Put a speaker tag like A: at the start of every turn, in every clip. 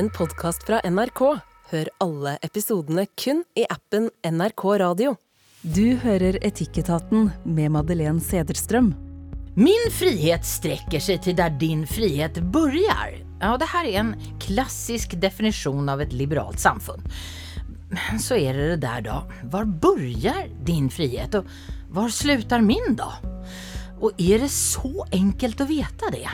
A: en podkast fra NRK. Hør alle episodene kun i appen NRK Radio.
B: Du hører Etikketaten med Madeleine Sederstrøm.
C: Min frihet strekker seg til der din frihet begynner. Ja, det her er en klassisk definisjon av et liberalt samfunn. Men så er det det der, da. Hvor begynner din frihet og hvor slutter min da? Og er det så enkelt å vite det?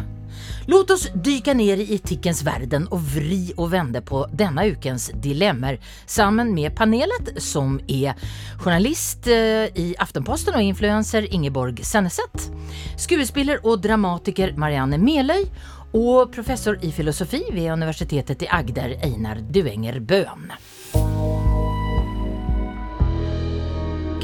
C: Låt oss dyka ner i etikkens verden og vri og vende på denne ukens dilemmer sammen med panelet, som er journalist eh, i Aftenposten og influenser Ingeborg Senneset, skuespiller og dramatiker Marianne Meløy og professor i filosofi ved Universitetet i Agder, Einar Duenger Bøhn.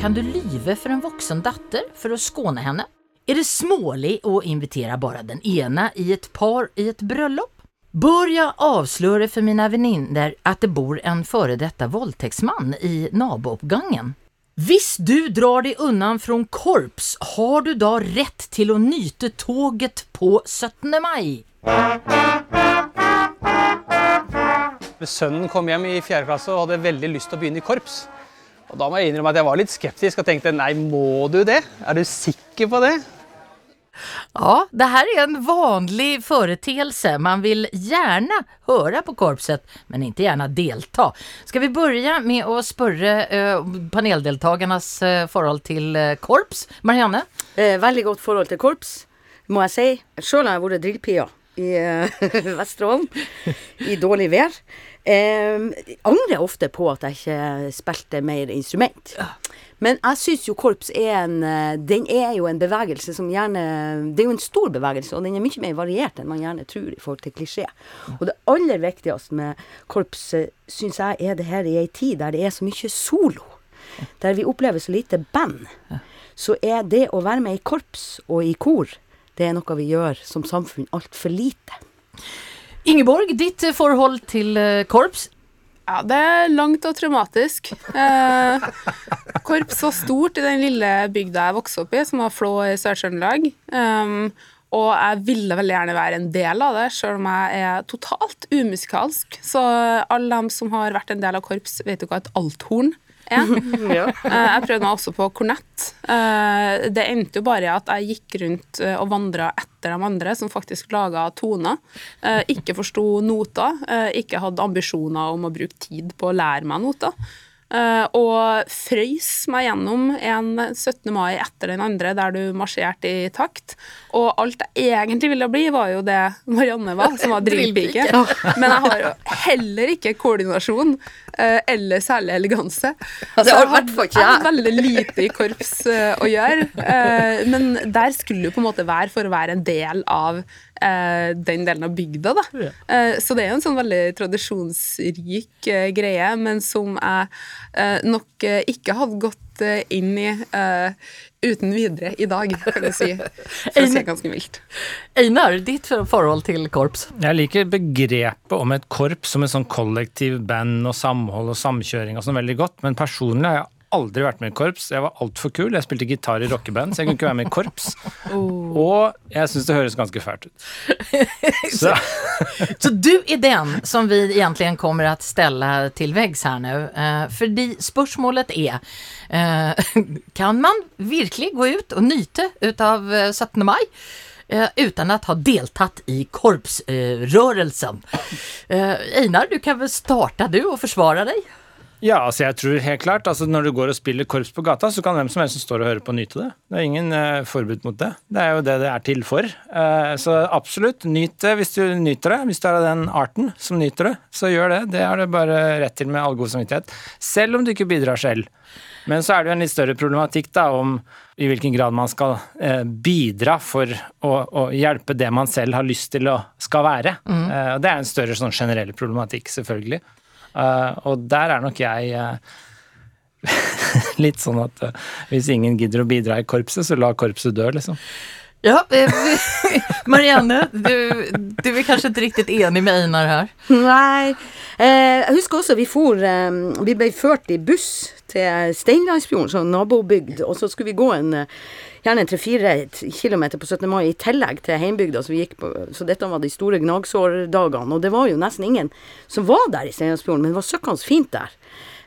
C: Kan du lyve for en voksen datter for å skåne henne? Er det smålig å invitere bare den ene i et par i et bröllop? Bør jeg avsløre for mine venninner at det bor en före detta våldtäktsman i nabooppgangen? Hvis du drar deg unna fra korps, har du da rett til å nyte toget på 17. mai?
D: Sønnen kom hjem i fjerde klasse og hadde veldig lyst til å begynne i korps. Og Da må jeg innrømme at jeg var litt skeptisk og tenkte nei, må du det? Er du sikker på det?
C: Ja, det her er en vanlig foreteelse. Man vil gjerne høre på korpset, men ikke gjerne delta. Skal vi begynne med å spørre uh, paneldeltakernes uh, forhold til uh, korps? Marianne?
E: Eh, veldig godt forhold til korps, må jeg si. Sjøl har jeg vært drillpia i uh, Vesterålen i dårlig vær. Eh, angrer ofte på at jeg ikke spilte mer instrument. Men jeg syns jo korps er en eh, Den er jo en bevegelse som gjerne Det er jo en stor bevegelse, og den er mye mer variert enn man gjerne tror i forhold til klisjé. Og det aller viktigste med korps, syns jeg, er det her i ei tid der det er så mye solo. Der vi opplever så lite band. Så er det å være med i korps og i kor, det er noe vi gjør som samfunn altfor lite.
C: Ingeborg, ditt forhold til uh, korps?
F: Ja, det er langt og traumatisk. Eh, korps var stort i den lille bygda jeg vokste opp i, som var Flå i Sør-Trøndelag. Um, og jeg ville veldig gjerne være en del av det, selv om jeg er totalt umusikalsk. Så alle dem som har vært en del av korps, vet jo hva et althorn.
E: Ja.
F: Eh, Jeg prøvde meg også på kornett. Eh, Det endte jo bare i at jeg gikk rundt eh, og vandra etter de andre som faktisk laga toner. Eh, Ikke forsto noter, eh, ikke hadde ambisjoner om å bruke tid på å lære meg noter. Eh, Og frøys meg gjennom en 17. mai etter den andre, der du marsjerte i takt. Og alt jeg egentlig ville bli, var jo det Marianne var, som var drillpike. Men jeg har jo heller ikke koordinasjon eh, eller særlig eleganse.
E: Fall ikke
F: jeg har veldig lite i korps eh, å gjøre. men der skulle du på en måte være for å være en del av eh, den delen av bygda. Da. Eh, så det er jo en sånn veldig tradisjonsrik eh, greie, men som jeg eh, nok eh, ikke hadde gått eh, inn i eh, uten videre i dag, kan jeg si. For å si det ganske mildt.
C: Einar, ditt forhold til korps?
G: Jeg liker begrepet om et korps som et sånn kollektiv band og samhold og samkjøring og sånn veldig godt, men personlig har jeg aldri vært med i korps. Jeg var altfor kul. Jeg spilte gitar i rockeband, så jeg kunne ikke være med i korps. Og jeg syns det høres ganske fælt ut. Så
C: Så du er den som vi egentlig kommer å stelle til veggs her nå. Eh, fordi spørsmålet er eh, Kan man virkelig gå ut og nyte ut av eh, 17. mai? eh, Uten å ha deltatt i korpsrørelsen. Einar, du kan vel starte du og forsvare deg?
G: Ja, altså jeg tror helt klart altså Når du går og spiller korps på gata, så kan hvem som helst som står og hører på, nyte det. Det er ingen uh, forbud mot det. Det er jo det det er til for. Uh, så absolutt, nyt det hvis du nyter det. Hvis du er av den arten som nyter det, så gjør det. Det har du bare rett til med all god samvittighet. Selv om du ikke bidrar selv. Men så er det jo en litt større problematikk da, om i hvilken grad man skal eh, bidra for å, å hjelpe det man selv har lyst til å skal være. Eh, og det er en større sånn generell problematikk, selvfølgelig. Eh, og der er nok jeg eh, litt sånn at eh, hvis ingen gidder å bidra i korpset, så la korpset dø, liksom.
C: Ja, Marianne, du, du er kanskje ikke riktig enig med Einar her?
E: Nei. Eh, jeg husker også vi for eh, Vi ble ført i buss til Steinlandsfjorden, sånn nabobygd. Og så skulle vi gå en eh, gjerne tre-fire kilometer på 17. mai i tillegg til heimbygda. Så, vi gikk på, så dette var de store gnagsårdagene. Og det var jo nesten ingen som var der i Steinlandsfjorden, men det var søkkende fint der.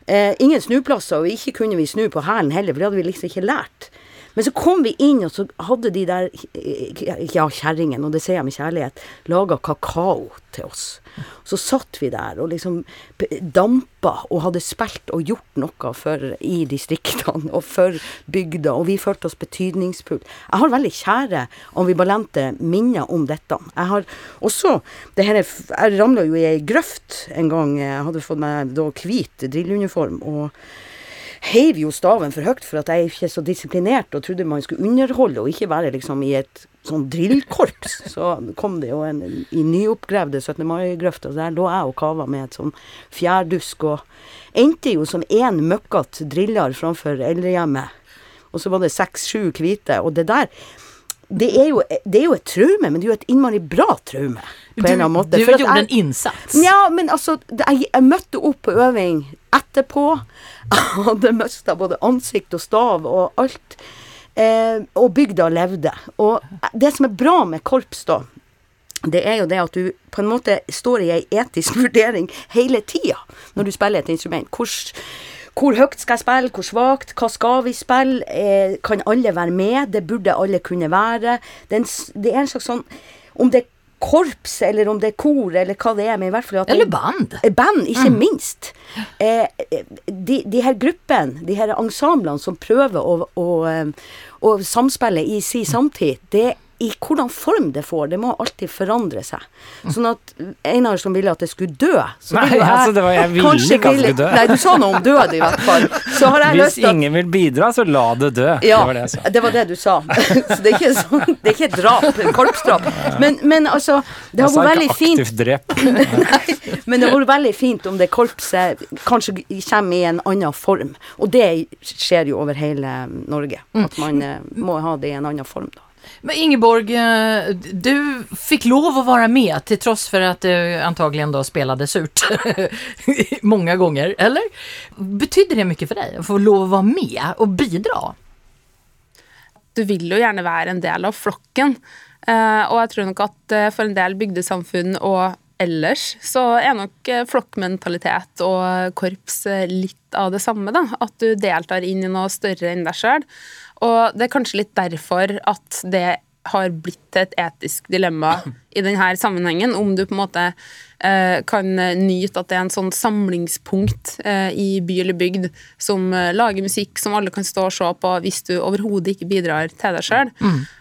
E: Eh, ingen snuplasser, og ikke kunne vi snu på hælen heller, for det hadde vi liksom ikke lært. Men så kom vi inn, og så hadde de der, ja, kjerringene, og det sier jeg med kjærlighet, laga kakao til oss. Så satt vi der og liksom dampa og hadde spilt og gjort noe for i distriktene og for bygda, og vi følte oss betydningsfulle. Jeg har veldig kjære ambivalente minner om dette. Jeg har også det her, er Jeg ramla jo i ei grøft en gang. Jeg hadde fått meg da hvit drilluniform. og heiv jo staven for høyt for at jeg er ikke så disiplinert og trodde man skulle underholde og ikke være liksom i et sånn drillkorps. Så kom det jo en i nyoppgravde 17. mai-grøfta, der lå jeg og kava med et sånn fjærdusk og endte jo som én møkkete driller framfor eldrehjemmet. Og så var det seks-sju hvite, og det der det er, jo, det er jo et traume, men det er jo et innmari bra traume. På en eller annen måte.
C: Du gjorde en innsats.
E: Ja, men altså jeg, jeg møtte opp på øving etterpå. Jeg hadde mista både ansikt og stav og alt. Eh, og bygda levde. Og det som er bra med korps, da, det er jo det at du på en måte står i ei etisk vurdering hele tida når du spiller et instrument. Hvor, hvor høyt skal jeg spille, hvor svakt, hva skal vi spille, eh, kan alle være med, det burde alle kunne være. Det er en, det er en slags sånn Om det er korps, eller om det er kor, eller hva det er, men i hvert fall at
C: Eller band.
E: Eh, Band, ikke minst. Eh, de, de her gruppene, de her ensemblene som prøver å, å, eh, å samspille i si samtid, det i hvordan form det får, det må alltid forandre seg. Sånn at Einar som ville at det skulle dø så
G: Nei,
E: ville jeg,
G: altså, det var- jeg ville ikke at det skulle dø.
E: Nei, du sa noe om død i hvert fall. Så har jeg
G: Hvis
E: lyst at
G: ingen vil bidra, så la det dø.
E: ja,
G: Det var det jeg sa.
E: det var det du sa. Så det er ikke, sånn, det er ikke drap, korpsdrap. Men, men altså, det har vært veldig fint
G: aktivt drep.
E: Nei, men det hadde vært veldig fint om det korpset kanskje kommer i en annen form. Og det skjer jo over hele Norge. At man eh, må ha det i en annen form, da.
C: Men Ingeborg, eh, du fikk lov å være med til tross for at du antagligen då spelade surt mange ganger, eller? Betydde det mye for deg å få lov å være med og bidra?
F: du vil jo gjerne være en del av flokken. Eh, og jeg tror nok at eh, for en del bygdesamfunn og ellers, så er nok flokkmentalitet og korps litt av det samme. da, At du deltar inn i noe større enn deg sjøl. Og det er kanskje litt derfor at det har blitt et etisk dilemma i denne sammenhengen, om du på en måte eh, kan nyte at det er en sånn samlingspunkt eh, i by eller bygd som eh, lager musikk som alle kan stå og se på hvis du overhodet ikke bidrar til deg sjøl.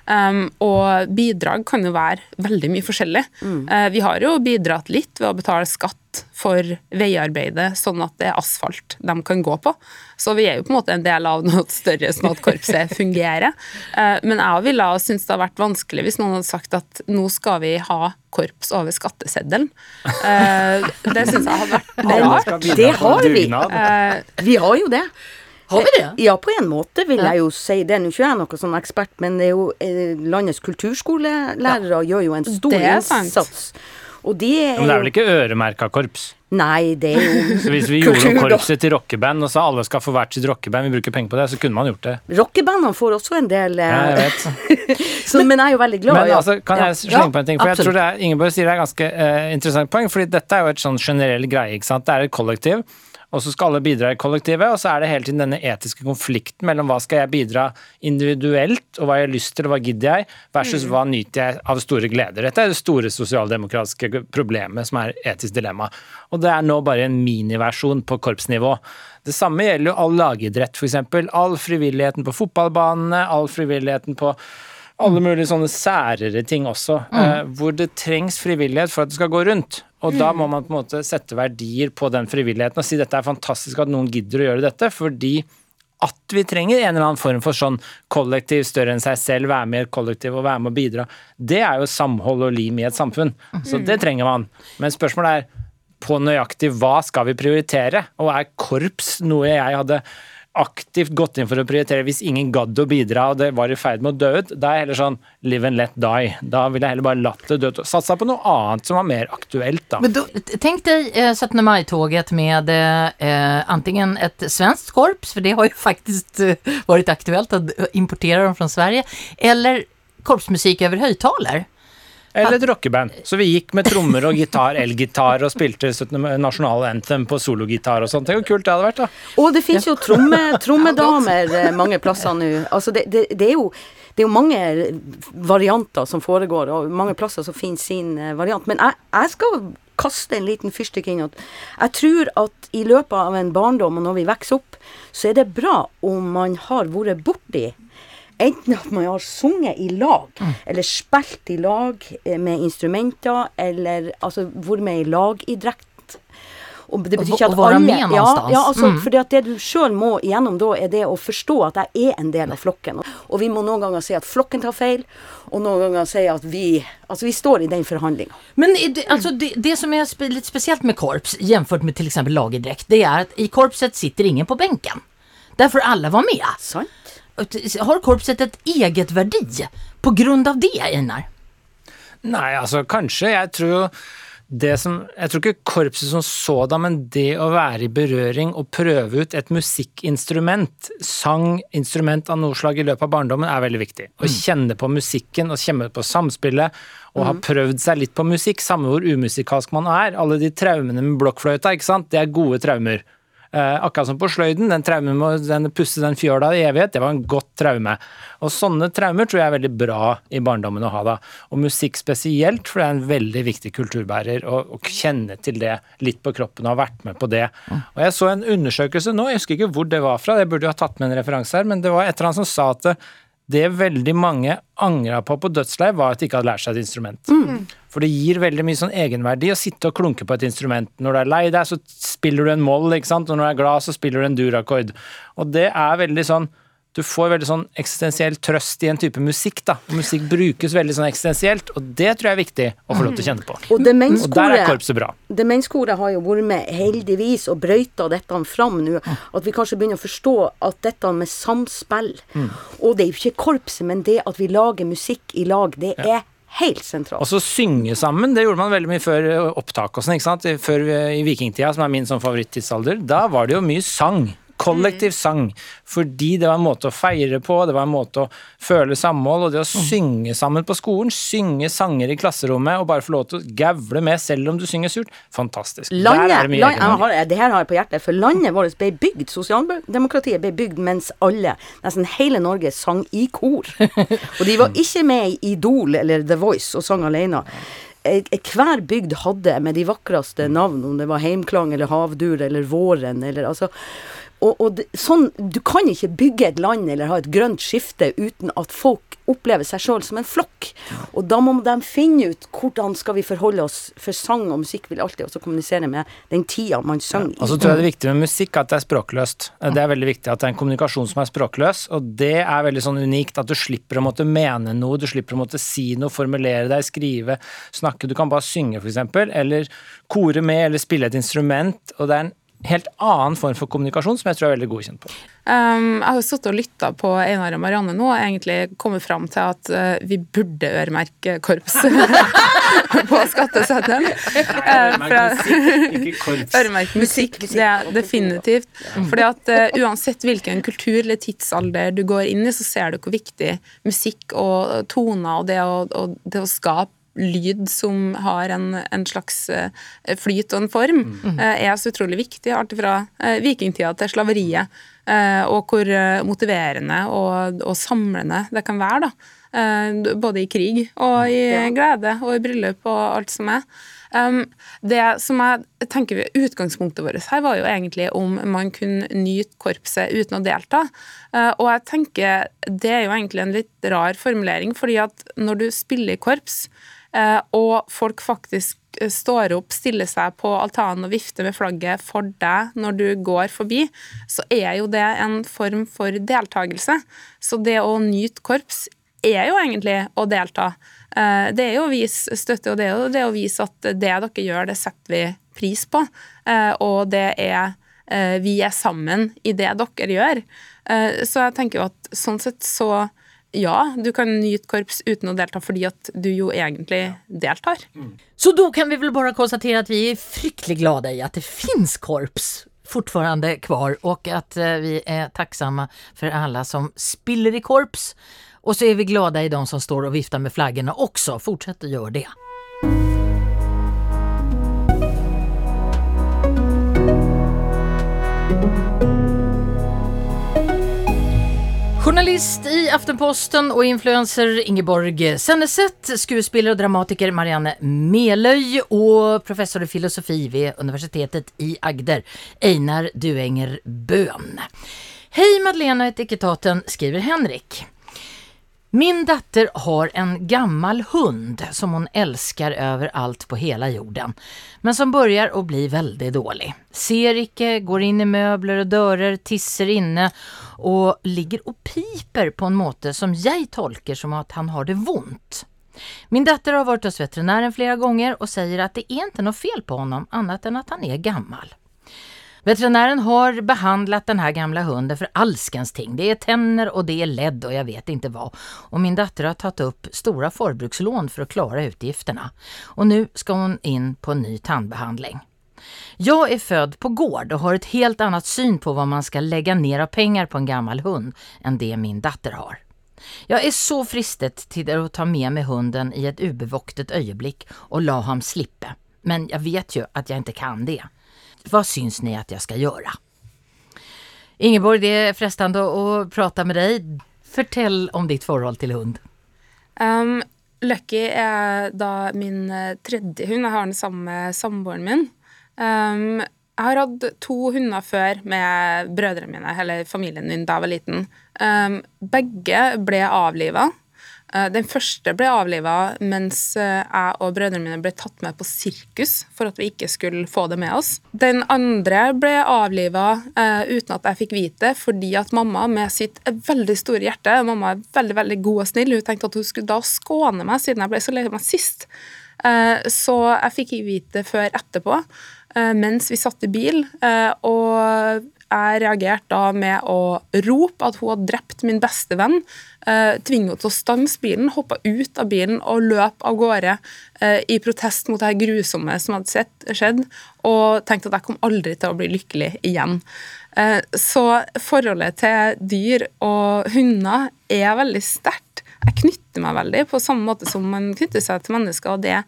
F: Um, og bidrag kan jo være veldig mye forskjellig. Eh, vi har jo bidratt litt ved å betale skatt for veiarbeidet, sånn at det er asfalt de kan gå på. Så vi er jo på en måte en del av noe større, sånn at korpset fungerer. Uh, men jeg ville ha syntes det hadde vært vanskelig hvis noen hadde sagt at nå skal vi ha korps over skatteseddelen. Uh, det syns jeg hadde vært rart.
E: Det har vi.
F: Eh,
E: Vi har jo det.
C: Har vi det?
E: Ja, på en måte vil jeg jo si det. Nå er ikke jeg noen sånn ekspert, men det er jo eh, landets kulturskolelærere gjør jo en stor innsats. Og de er
G: Men det er vel ikke øremerka korps?
E: Nei, det er jo
G: Så hvis vi gjorde om korpset til rockeband og sa alle skal få hvert sitt rockeband, vi bruker penger på det, så kunne man gjort det.
E: Rockebandene får også en del eh,
G: Ja, jeg vet.
E: så, men, jeg er jo veldig glad.
G: Men
E: ja.
G: altså, kan jeg slenge på en ting? For jeg tror det er, Ingeborg sier det er ganske eh, interessant poeng, fordi dette er jo et sånn generell greie. ikke sant? Det er et kollektiv, og så skal alle bidra i kollektivet, og så er det hele tiden denne etiske konflikten mellom hva skal jeg bidra individuelt, og hva jeg har lyst til, og hva gidder jeg, versus hva nyter jeg av store gleder. Dette er det store sosialdemokratiske problemet som er etisk dilemma. Og det er nå bare en miniversjon på korpsnivå. Det samme gjelder jo all lagidrett, f.eks. All frivilligheten på fotballbanene, all frivilligheten på alle mulige sånne særere ting også, eh, hvor det trengs frivillighet for at det skal gå rundt. Og da må man på en måte sette verdier på den frivilligheten og si dette er fantastisk at noen gidder å gjøre dette, fordi at vi trenger en eller annen form for sånn kollektiv større enn seg selv, være med i et kollektiv og være med og bidra. Det er jo samhold og lim i et samfunn. Så det trenger man. Men spørsmålet er på nøyaktig hva skal vi prioritere? Og er korps noe jeg hadde aktivt gått inn for å prioritere hvis ingen gadd å bidra og det var i ferd med å dø ut. Da er jeg heller sånn live and let die. Da ville jeg heller bare latt det dø ut. Satsa på noe annet som var mer aktuelt, da.
C: Men då, tenk deg eh, 17 maj-tåget med eh, antingen et svenskt korps, for det har jo faktisk eh, aktuelt å att importera dem fra Sverige, eller korpsmusik over högtalar.
G: Eller et rockeband. Så vi gikk med trommer og gitar, elgitar og spilte 17. nasjonale anthem på sologitar og sånt. Tenk hvor kult det hadde vært, da.
E: Og det finnes jo tromme, trommedamer eh, mange plasser nå. Altså det, det, det, er jo, det er jo mange varianter som foregår, og mange plasser som finner sin eh, variant. Men jeg, jeg skal kaste en liten fyrstikk inn jeg tror at i løpet av en barndom, og når vi vokser opp, så er det bra om man har vært borti Enten at man har sunget i lag, mm. eller spilt i lag eh, med instrumenter, eller altså vært med i lagidrett.
C: Og det betyr ikke at alle med ja,
E: ja, altså, mm. fordi at det du sjøl må igjennom da, er det å forstå at jeg er en del av flokken. Og vi må noen ganger si at flokken tar feil, og noen ganger si at vi Altså, vi står i den forhandlinga.
C: Men det, altså, det, det, som er litt spesielt med korps, jamført med f.eks. lagidrett, det er at i korpset sitter ingen på benken. Derfor alle var med.
E: Sant.
C: Har korpset et eget verdi på grunn av det, Einar?
G: Nei, altså kanskje. Jeg tror det som Jeg tror ikke korpset som sådan, men det å være i berøring og prøve ut et musikkinstrument, sang, instrument av noe slag i løpet av barndommen, er veldig viktig. Å mm. kjenne på musikken og kjenne på samspillet, og ha mm. prøvd seg litt på musikk, samme hvor umusikalsk man er. Alle de traumene med blokkfløyta, ikke sant, det er gode traumer. Eh, akkurat som på sløyden, den traumen med å pusse den fjøla i evighet, det var en godt traume. Og sånne traumer tror jeg er veldig bra i barndommen å ha da. Og musikk spesielt, for det er en veldig viktig kulturbærer å, kjenne til det litt på kroppen og ha vært med på det. Og jeg så en undersøkelse nå, jeg husker ikke hvor det var fra, jeg burde jo ha tatt med en referanse her, men det var et eller annet som sa at det veldig mange angra på på dødsleiv, var at de ikke hadde lært seg et instrument. Mm. For det gir veldig mye sånn egenverdi å sitte og klunke på et instrument. Når du er lei deg, så spiller du en moll, ikke sant, og når du er glad, så spiller du en durakkord. Og det er veldig sånn du får veldig sånn eksistensiell trøst i en type musikk. da. Musikk brukes veldig sånn eksistensielt, og det tror jeg er viktig å få lov til å kjenne på.
E: Og,
G: og der er korpset bra.
E: Demenskoret har jo vært med heldigvis og brøyta dette fram nå. At vi kanskje begynner å forstå at dette med samspill mm. Og det er jo ikke korpset, men det at vi lager musikk i lag, det er helt sentralt.
G: Og så synge sammen, det gjorde man veldig mye før opptak og sånn, ikke sant. Før i vikingtida, som er min sånn favorittidsalder, da var det jo mye sang. Kollektiv mm. sang. Fordi det var en måte å feire på, det var en måte å føle samhold, og det å mm. synge sammen på skolen, synge sanger i klasserommet og bare få lov til å gavle med selv om du synger surt, fantastisk.
E: Landet, Der er det mye land, har, Det her har jeg på hjertet, for landet vårt ble bygd, sosialdemokratiet ble bygd mens alle, nesten hele Norge, sang i kor. Og de var ikke med i Idol eller The Voice og sang alene hver bygd hadde med de vakreste navn, om det var Heimklang eller Havdur eller Våren eller altså og, og det, sånn, du kan ikke bygge et land eller ha et grønt skifte uten at folk opplever seg sjøl som en flokk. Og da må de finne ut hvordan skal vi forholde oss, for sang og musikk vil alltid også kommunisere med den tida man sang
G: ja, Og så tror jeg det er viktig med musikk at det er språkløst. Det er veldig viktig at det er en kommunikasjon som er språkløs, og det er veldig sånn unikt at du slipper å måtte mene noe, du slipper å måtte si noe, formulere deg, skrive, snakke. Du kan bare synge, f.eks., eller kore med, eller spille et instrument. og det er en helt annen form for kommunikasjon som jeg tror er veldig godkjent på.
F: Um, jeg har jo sittet og lytta på Einar og Marianne nå og egentlig kommet fram til at uh, vi burde øremerke korps på skatteseddelen. Øremerke musikk, det er definitivt. Fordi at uh, uansett hvilken kultur eller tidsalder du går inn i, så ser du hvor viktig musikk og toner og det å, og det å skape lyd som har en, en, slags eh, flyt og en form, mm. er så utrolig viktig. Alt fra eh, vikingtida til slaveriet. Og hvor motiverende og, og samlende det kan være. da. Både i krig og i glede og i bryllup og alt som er. Um, det som jeg tenker Utgangspunktet vårt her var jo egentlig om man kunne nyte korpset uten å delta. Og jeg tenker det er jo egentlig en litt rar formulering, fordi at når du spiller i korps, Eh, og folk faktisk eh, står opp, stiller seg på altanen og vifter med flagget for deg når du går forbi, så er jo det en form for deltakelse. Så det å nyte korps er jo egentlig å delta. Eh, det er jo å vise støtte, og det er jo det å vise at det dere gjør, det setter vi pris på. Og det er eh, vi er sammen i det dere gjør. Eh, så jeg tenker jo at sånn sett så ja, du kan nyte korps uten å delta fordi at du jo egentlig deltar.
C: Så da kan vi vel bare konstatera at vi er fryktelig glada i at det finnes korps fortfarande kvar og att eh, vi er tacksamma for alle som spiller i korps. Og så er vi glada i de som står og viftar med flaggorna også. Fortsett å gjøre det. Journalist i Aftenposten og influenser Ingeborg Senneset, skuespiller og dramatiker Marianne Meløy og professor i filosofi ved Universitetet i Agder, Einar Duenger Bøhn. Hei Madeleine og Etikettaten, skriver Henrik. Min datter har en gammal hund som hon älskar överallt på hela jorden, men som börjar att bli väldigt dålig. Ser ikke, går in i möbler och dörrar, tisser inne och ligger och piper på en måte som jag tolker som att han har det vondt. Min datter har varit hos veterinären flera gånger och säger att det är inte något fel på honom annat än att han är gammal. Veterinären har behandlat den här gamla hunden för allskens ting. Det är tänder och det är ledd och jag vet inte vad. Och min dotter har tagit upp stora förbrukslån för att klara utgifterna. Och nu ska hon in på en ny tandbehandling. Jag är född på gård och har ett helt annat syn på vad man ska lägga ner av pengar på en gammal hund än det min dotter har. Jag är så fristet till att ta med mig hunden i ett ubevåktet ögonblick och la ham slippe. Men jag vet ju att jag inte kan det. Vad syns ni att jag ska göra? Ingeborg, det är frestande att prata med dig. Fortell om ditt forhold til hund.
F: Um, Lucky er da min eh, tredje hund. Jeg har den sammen med samboeren min. Um, jeg har hatt to hunder før med brødrene mine, eller familien min, da jeg var liten. Um, begge ble avliva. Uh, den første ble avliva mens uh, jeg og brødrene mine ble tatt med på sirkus for at vi ikke skulle få det med oss. Den andre ble avliva uh, uten at jeg fikk vite det, fordi at mamma med sitt veldig store hjerte Mamma er veldig veldig god og snill. Hun tenkte at hun skulle da skåne meg siden jeg ble så lei meg sist. Uh, så jeg fikk ikke vite det før etterpå, uh, mens vi satt i bil. Og jeg reagerte da med å rope at hun hadde drept min beste venn. Uh, tvinge henne til å stanse bilen, hoppe ut av bilen og løpe av gårde uh, i protest mot det grusomme som hadde sett, skjedd, og tenkte at jeg kom aldri til å bli lykkelig igjen. Uh, så forholdet til dyr og hunder er veldig sterkt. Jeg knytter meg veldig på samme måte som man knytter seg til mennesker, og det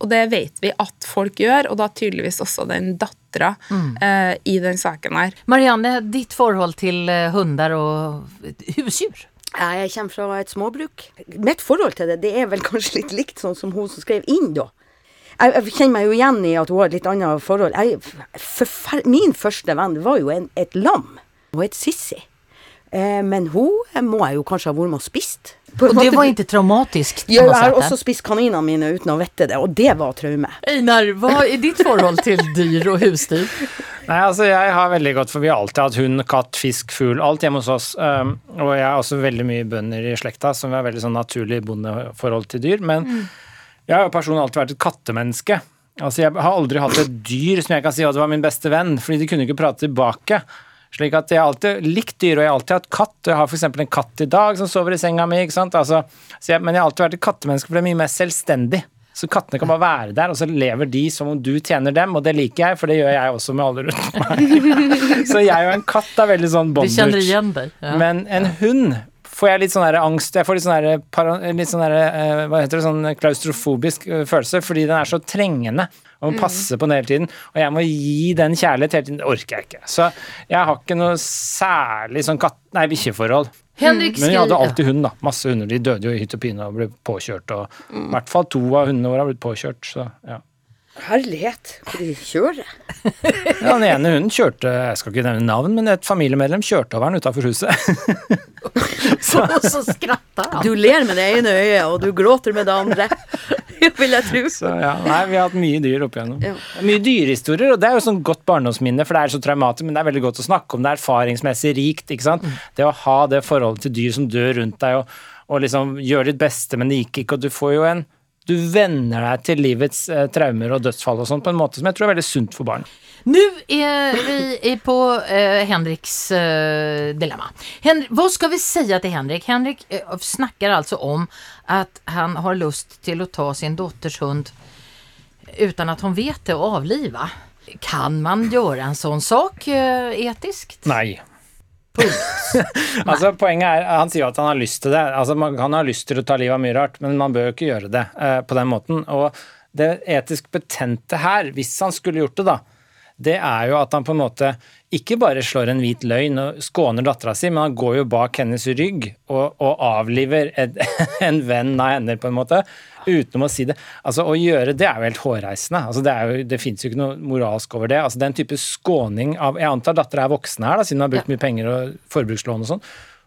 F: og det vet vi at folk gjør, og da tydeligvis også den dattera
C: Mm.
F: eh, i den saken her.
C: Marianne, ditt forhold til eh, hunder og husdjur?
E: Jeg kommer fra et småbruk. Mitt forhold til det, det er vel kanskje litt likt sånn som hun som skrev inn, da. Jeg, jeg kjenner meg jo igjen i at hun har et litt annet forhold. Jeg, forfer min første venn var jo en, et lam. Hun het Sissi. Eh, men hun må jeg jo kanskje ha vært med og spist. På
C: Og det var ikke traumatisk? på
E: Ja, jeg har også spist kaninene mine uten å vite det, og det var traume.
C: Einar, hva er ditt forhold til dyr og husdyr?
G: Nei, altså jeg har veldig godt, for vi har alltid hatt hund, katt, fisk, fugl, alt hjemme hos oss. Um, og jeg har også veldig mye bønder i slekta, som har veldig sånn naturlig bondeforhold til dyr. Men jeg har jo personlig alltid vært et kattemenneske. Altså Jeg har aldri hatt et dyr som jeg kan si at det var min beste venn, fordi de kunne ikke prate tilbake. Slik at jeg har alltid likt dyr, og jeg har alltid hatt katt. Og jeg har f.eks. en katt i dag som sover i senga mi. ikke sant? Altså, så jeg, men jeg har alltid vært et kattemenneske, for det er mye mer selvstendig. Så kattene kan bare være der, og så lever de som om du tjener dem, og det liker jeg, for det gjør jeg også med alle rundt meg. så jeg og en katt er veldig sånn
C: Du kjenner igjen deg? Ja.
G: Men en hund får jeg litt sånn her angst Jeg får litt sånn her, litt sånn der eh, Hva heter det, sånn klaustrofobisk eh, følelse, fordi den er så trengende. Og må passe på den hele tiden. Og jeg må gi den kjærlighet hele tiden. Det orker jeg ikke. Så jeg har ikke noe særlig sånn katt... Nei, bikkjeforhold.
C: Henrik
G: Men vi hadde alltid hund, da. Masse hunder. De døde jo i hytt og pine og ble påkjørt. Og i hvert fall to av hundene våre har blitt påkjørt. Så ja.
E: Herlighet, hvor de kjører.
G: ja den ene hunden kjørte Jeg skal ikke nevne navn, men et familiemedlem kjørte over den utafor huset.
C: så, så skratta han.
E: Du ler med det ene øyet, og du gråter med det andre. Vil jeg tro.
G: Så ja, nei, vi har hatt mye dyr opp igjennom.
E: Ja.
G: Mye dyrehistorier, og det er jo sånn godt barndomsminne, for det er så traumatisk, men det er veldig godt å snakke om. Det er erfaringsmessig rikt, ikke sant. Det å ha det forholdet til dyr som dør rundt deg, og, og liksom gjøre ditt beste, men det gikk ikke, og du får jo en Du venner deg til livets eh, traumer og dødsfall og sånn på en måte som jeg tror er veldig sunt for barn.
C: Nu är vi på eh, Henriks eh, dilemma. Henrik, vad ska vi säga till Henrik? Henrik eh, snackar alltså om att han har lust till att ta sin dotters hund utan att hon vet det och avliva. Kan man göra en sån sak eh, etiskt?
G: Nei. altså Poenget er, Han sier jo at han har lyst til det. Altså Man kan ha lyst til å ta livet av mye rart, men man bør jo ikke gjøre det uh, på den måten. Og det etisk betente her, hvis han skulle gjort det, da, det er jo at han på en måte ikke bare slår en hvit løgn og skåner dattera si, men han går jo bak hennes rygg og, og avliver et, en venn av henne, på en måte, uten å si det. Altså, Å gjøre det er jo helt hårreisende. Altså, det er jo, det fins jo ikke noe moralsk over det. Altså, Den type skåning av Jeg antar dattera er voksen her, da, siden hun har brukt mye penger og forbrukslån og sånn.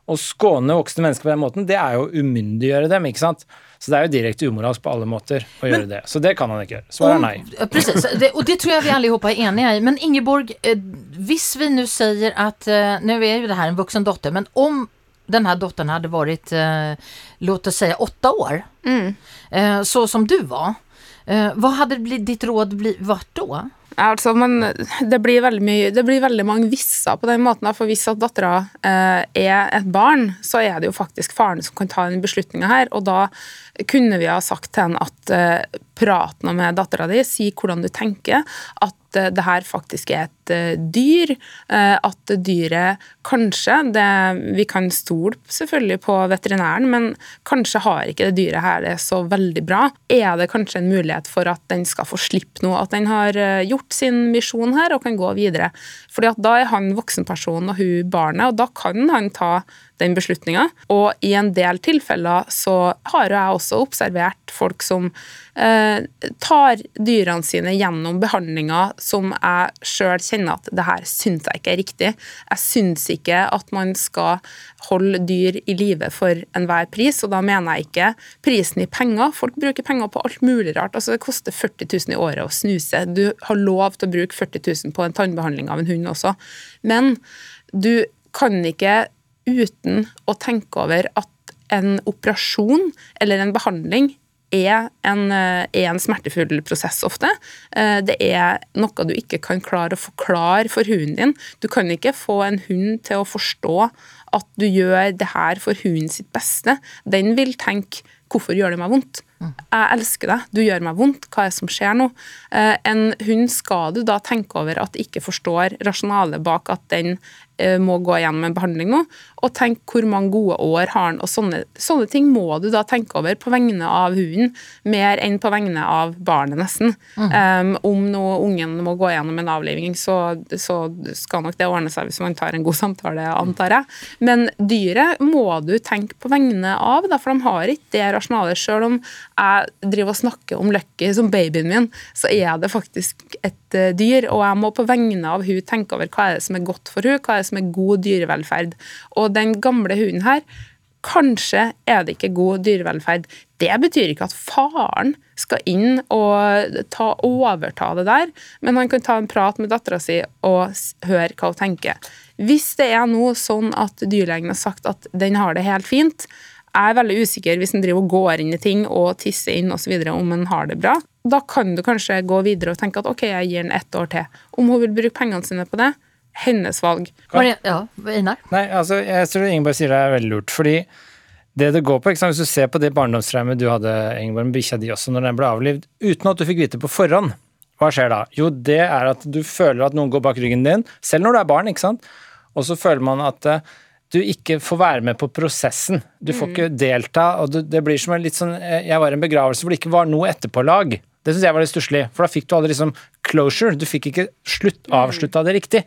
G: Å skåne voksne mennesker på den måten, det er jo å umyndiggjøre dem, ikke sant. Så det er jo direkte umoralsk på alle måter å gjøre det. Så det kan han ikke gjøre. Svaret er nei.
C: Precis, det, og det tror jeg vi alle er enige i. Men Ingeborg, eh, hvis vi nå sier at Nå er jo det her en voksen datter, men om den här dottern hade varit, eh, låt oss säga åtta år, eh, så som du var, eh, vad hade blivit, ditt råd bli, varit då?
F: Altså, men det blir veldig mye Det blir veldig mange visser på den måten. da, For hvis at dattera eh, er et barn, så er det jo faktisk faren som kan ta den beslutninga her. Og da kunne vi ha sagt til henne at eh, prat nå med dattera di, si hvordan du tenker. At eh, det her faktisk er et eh, dyr. eh, At dyret kanskje det, Vi kan stole selvfølgelig på veterinæren, men kanskje har ikke det dyret her det så veldig bra. Er det kanskje en mulighet for at den skal få slippe noe? At den har eh, gjort sin misjon her og kan gå videre? Fordi at da er han voksenpersonen og hun barnet, og da kan han ta den beslutninga. Og i en del tilfeller så har jeg også observert folk som eh, tar dyrene sine gjennom behandlinger som jeg sjøl kjenner at det her syns jeg ikke er riktig. Jeg syns ikke at man skal holde dyr i live for enhver pris, og da mener jeg ikke prisen i penger. Folk bruker penger på alt mulig rart. Altså Det koster 40 000 i året å snuse. Du har lov til å bruke 40 000 på en tannbehandling av en hund også. Men du kan ikke uten å tenke over at en operasjon eller en behandling er en, eh, er en smertefull prosess ofte. Eh, Det er noe du ikke kan klare å forklare for hunden din. Du kan ikke få en hund til å forstå at du gjør det her for hunden sitt beste. Den vil tenke 'hvorfor gjør det meg vondt'? Jeg elsker deg, du gjør meg vondt, hva er det som skjer nå? Eh, En hund skal du da tenke over at ikke forstår rasjonalet bak at den må gå gjennom en behandling nå, og tenk hvor mange gode år har han. og sånne, sånne ting må du da tenke over på vegne av hunden, mer enn på vegne av barnet nesten. Um, om nå ungen må gå gjennom en avliving, så, så skal nok det ordne seg hvis man tar en god samtale, antar jeg. Men dyret må du tenke på vegne av, da, for de har ikke det rasjonalet. Selv om jeg driver og snakker om Lucky som babyen min, så er det faktisk et eh, dyr, og jeg må på vegne av hun tenke over hva er det som er godt for hun, hva er det som er god dyrevelferd. Og den gamle hunden her, kanskje er det ikke god dyrevelferd. Det betyr ikke at faren skal inn og ta, overta det der, men han kan ta en prat med dattera si og høre hva hun tenker. Hvis det er nå sånn at dyrlegen har sagt at den har det helt fint, jeg er veldig usikker hvis den driver og går inn i ting og tisser inn osv. om den har det bra. Da kan du kanskje gå videre og tenke at ok, jeg gir den ett år til. Om hun vil bruke pengene sine på det, hennes valg.
C: Maria, ja, Einar?
G: Nei, altså, jeg tror Ingeborg sier det er veldig lurt, fordi det det går på, ikke sant? Hvis du ser på det barndomstraumet du hadde, Ingeborg, med bikkja di også, når den ble avlivd, uten at du fikk vite på forhånd, hva skjer da? Jo, det er at du føler at noen går bak ryggen din, selv når du er barn, ikke sant? Og så føler man at eh, du ikke får være med på prosessen. Du får ikke delta, og det, det blir som en litt sånn eh, Jeg var i en begravelse hvor det ikke var noe etterpålag. Det syns jeg var litt stusslig, for da fikk du aldri liksom closure. Du fikk ikke slutt, avslutta det riktig.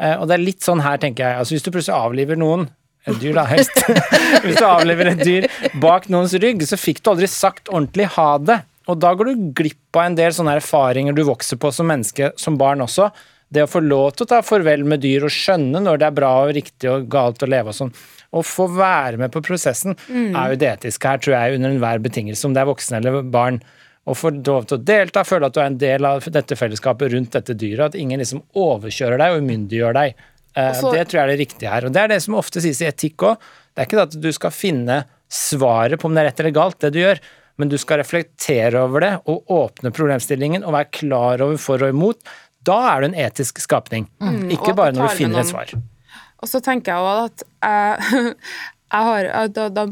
G: Eh, Og det er litt sånn her, tenker jeg. Altså Hvis du plutselig avliver noen et dyr, da, helst. Hvis du avlever et dyr bak noens rygg, så fikk du aldri sagt ordentlig ha det. Og da går du glipp av en del sånne erfaringer du vokser på som menneske, som barn også. Det å få lov til å ta farvel med dyr og skjønne når det er bra og riktig og galt å leve og sånn. Å få være med på prosessen er jo det etiske her, tror jeg, under enhver betingelse, om det er voksen eller barn. Å får lov til å delta, føle at du er en del av dette fellesskapet rundt dette dyret, at ingen liksom overkjører deg og umyndiggjør deg. Eh,
F: Og så-
G: det tror jeg er det riktige her. Og det er det som ofte sies i etikk òg. Det er ikke det at du skal finne svaret på om det er rett eller galt, det du gjør, men du skal reflektere over det og åpne problemstillingen og være klar over for og imot. Da er du en etisk skapning,
F: mm,
G: ikke bare når du finner et svar.
F: Og så tenker jeg også at jeg, jeg har jeg- da, da,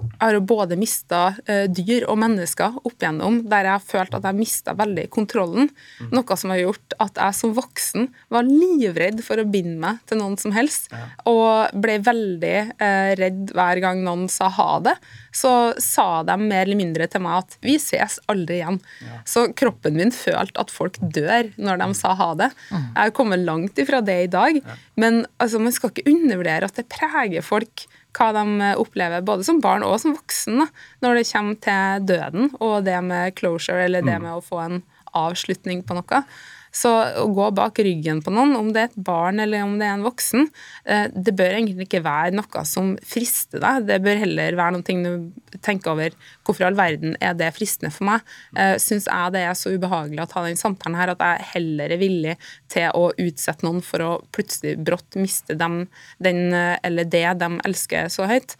F: jeg har jo både mista eh, dyr og mennesker opp igjennom der jeg har følt at jeg mista veldig kontrollen. Noe som har gjort at jeg som voksen var livredd for å binde meg til noen som helst. Og ble veldig eh, redd hver gang noen sa ha det. Så sa de mer eller mindre til meg at vi ses aldri igjen. Så kroppen min følte at folk dør når de sa ha det. Jeg har kommet langt ifra det i dag. Men altså, man skal ikke undervurdere at det preger folk hva de opplever, både som barn og som voksen, da, når det kommer til døden og det med closure, eller det med å få en avslutning på noe. Så å gå bak ryggen på noen, om det er et barn eller om det er en voksen, eh, det bør egentlig ikke være noe som frister deg. Det bør heller være noe du tenker over hvorfor i all verden er det fristende for meg. Eh, Syns jeg det er så ubehagelig å ta den samtalen her at jeg heller er villig til å utsette noen for å plutselig brått miste dem, den eh, eller det de elsker så høyt.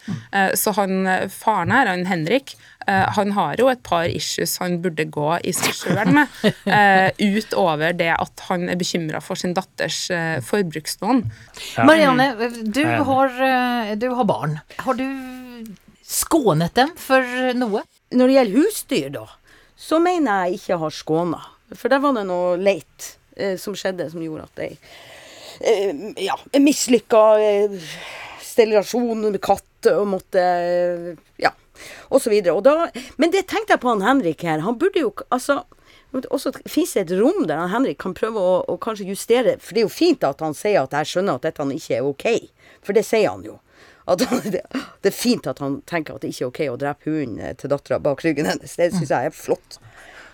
F: Så han faren her, han Henrik, han har jo et par issues han burde gå i seg sjøl med, utover det at han er bekymra for sin datters eh, forbrukslån.
C: Marianne, du
G: Jeg
C: har, eh, du har barn. Har du skånet dem for noe?
E: Når det gjelder husdyr, da, så mener jeg ikke har skåna. For der var det noe leit eh, som skjedde, som gjorde at jeg eh, ja, mislykka eh, sterilasjon med katt og måtte eh, ja, og så videre. Og da, men det tenkte jeg på han Henrik her. Han burde jo altså også Fins det et rom der Henrik kan prøve å, å kanskje justere For det er jo fint at han sier at jeg skjønner at dette ikke er OK. For det sier han jo. Han, det, det er fint at han tenker at det ikke er OK å drepe hunden eh, til dattera bak ryggen hennes. Det syns jeg er flott.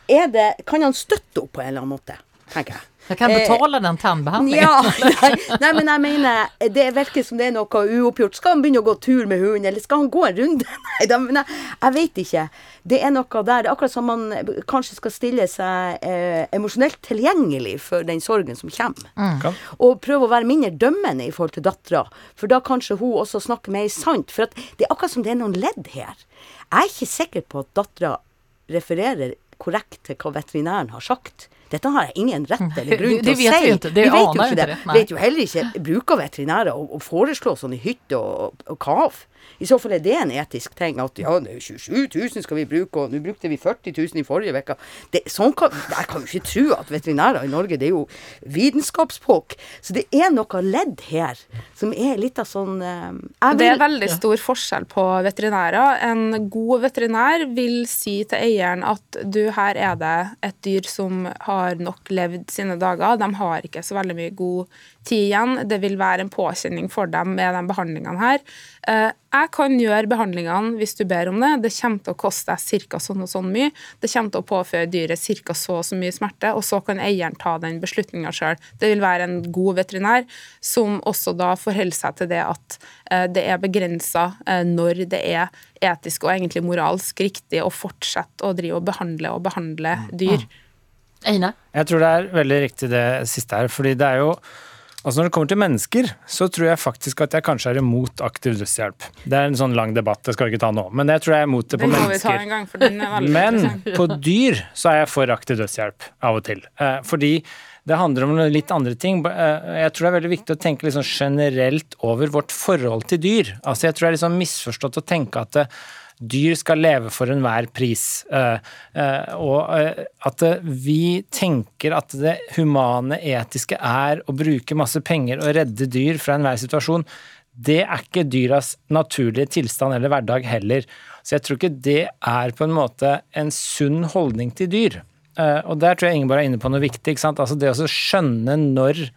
E: Er det, kan han støtte opp på en eller annen måte, tenker jeg.
C: Jeg kan
E: Eh,
C: betale den tannbehandlingen.
E: Ja, nei, nei, men jeg mener Det virker som det er noe uoppgjort. Skal han begynne å gå tur med hunden, eller skal han gå en runde? Nei, da, nei jeg, jeg vet ikke. Det er noe der. Det er akkurat som man kanskje skal stille seg eh, emosjonelt tilgjengelig for den sorgen som kommer.
G: Mm.
E: Og prøve å være mindre dømmende i forhold til dattera. For da kanskje hun også snakker mer sant. For at det er akkurat som det er noen ledd her. Jeg er ikke sikker på at dattera refererer korrekt til hva veterinæren har sagt. Dette har jeg ingen rett eller grunn
C: Det-
E: til
C: det
E: å
C: vet
E: si.
C: vi ikke. Det
E: vi vet jo ikke det.
C: det.
E: Vet jo heller ikke Bruker veterinærer å foreslå sånne hytter og, og kav? I så fall er det en etisk ting. At ja, det er 27 000 skal vi bruke, og nå brukte vi 40 000 i forrige uke. Sånn kan, jeg kan jo ikke tro at veterinærer i Norge, det er jo vitenskapsfolk. Så det er noe ledd her som er litt av sånn eh, jeg
F: Det er
E: vil-
F: veldig stor forskjell på veterinærer. En god veterinær vil si til eieren at du, her er det et dyr som har nok levd sine dager. De har ikke så veldig mye god tid igjen. Det vil være en påkjenning for dem med de behandlingene her. Eh, Jeg kan gjøre behandlingene hvis du ber om det. Det kommer til å koste deg ca. sånn og sånn mye. Det kommer til å påføre dyret ca. så og så mye smerte, og så kan eieren ta den beslutninga sjøl. Det vil være en god veterinær som også da forholder seg til det at eh, det er begrensa når det er etisk og egentlig moralsk riktig å fortsette å drive og behandle og behandle dyr.
C: Einar?
G: Jeg tror det er veldig riktig det siste her, fordi det er jo Altså Når det kommer til mennesker, så tror jeg faktisk at jeg kanskje er imot aktiv dødshjelp. Det er en sånn lang debatt, det skal vi ikke ta nå. Men jeg tror jeg er imot det på
F: det
G: mennesker.
F: en gang,
G: Men på dyr så er jeg for aktiv dødshjelp av og til. Eh, fordi det handler om noen litt andre ting. Eh, Jeg tror det er veldig viktig å tenke sånn generelt over vårt forhold til dyr. Altså Jeg tror det er sånn misforstått å tenke at eh, dyr skal leve for enhver pris. Eh, eh, Og eh, at vi tenker at det humane, etiske er å bruke masse penger og redde dyr fra enhver situasjon. Det er ikke dyras naturlige tilstand eller hverdag heller. Så jeg tror ikke det er på en måte en sunn holdning til dyr. Og der tror jeg Ingeborg er inne på noe viktig. ikke sant? Altså Det å skjønne når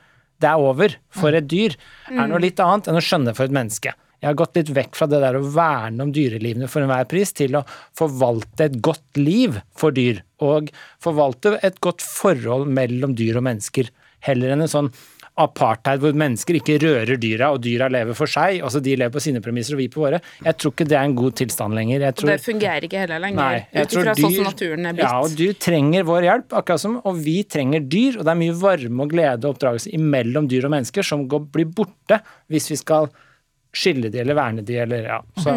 G: det er over for et dyr, er noe litt annet enn å skjønne for et menneske. Jeg har gått litt vekk fra det der å verne om dyrelivene for enhver pris, til å forvalte et godt liv for dyr, og forvalte et godt forhold mellom dyr og mennesker, heller enn en sånn apartheid hvor mennesker ikke rører dyra, og dyra lever for seg, altså de lever på sine premisser og vi på våre. Jeg tror ikke det er en god tilstand lenger. Jeg
F: Og
G: tror,
F: det fungerer ikke heller lenger, ut
G: tror
F: ifra sånn som naturen er blitt.
G: Ja, og dyr trenger vår hjelp, akkurat som, og vi trenger dyr. Og det er mye varme og glede og oppdragelse imellom dyr og mennesker som går, blir borte hvis vi skal skille de eller verne de eller ja. Så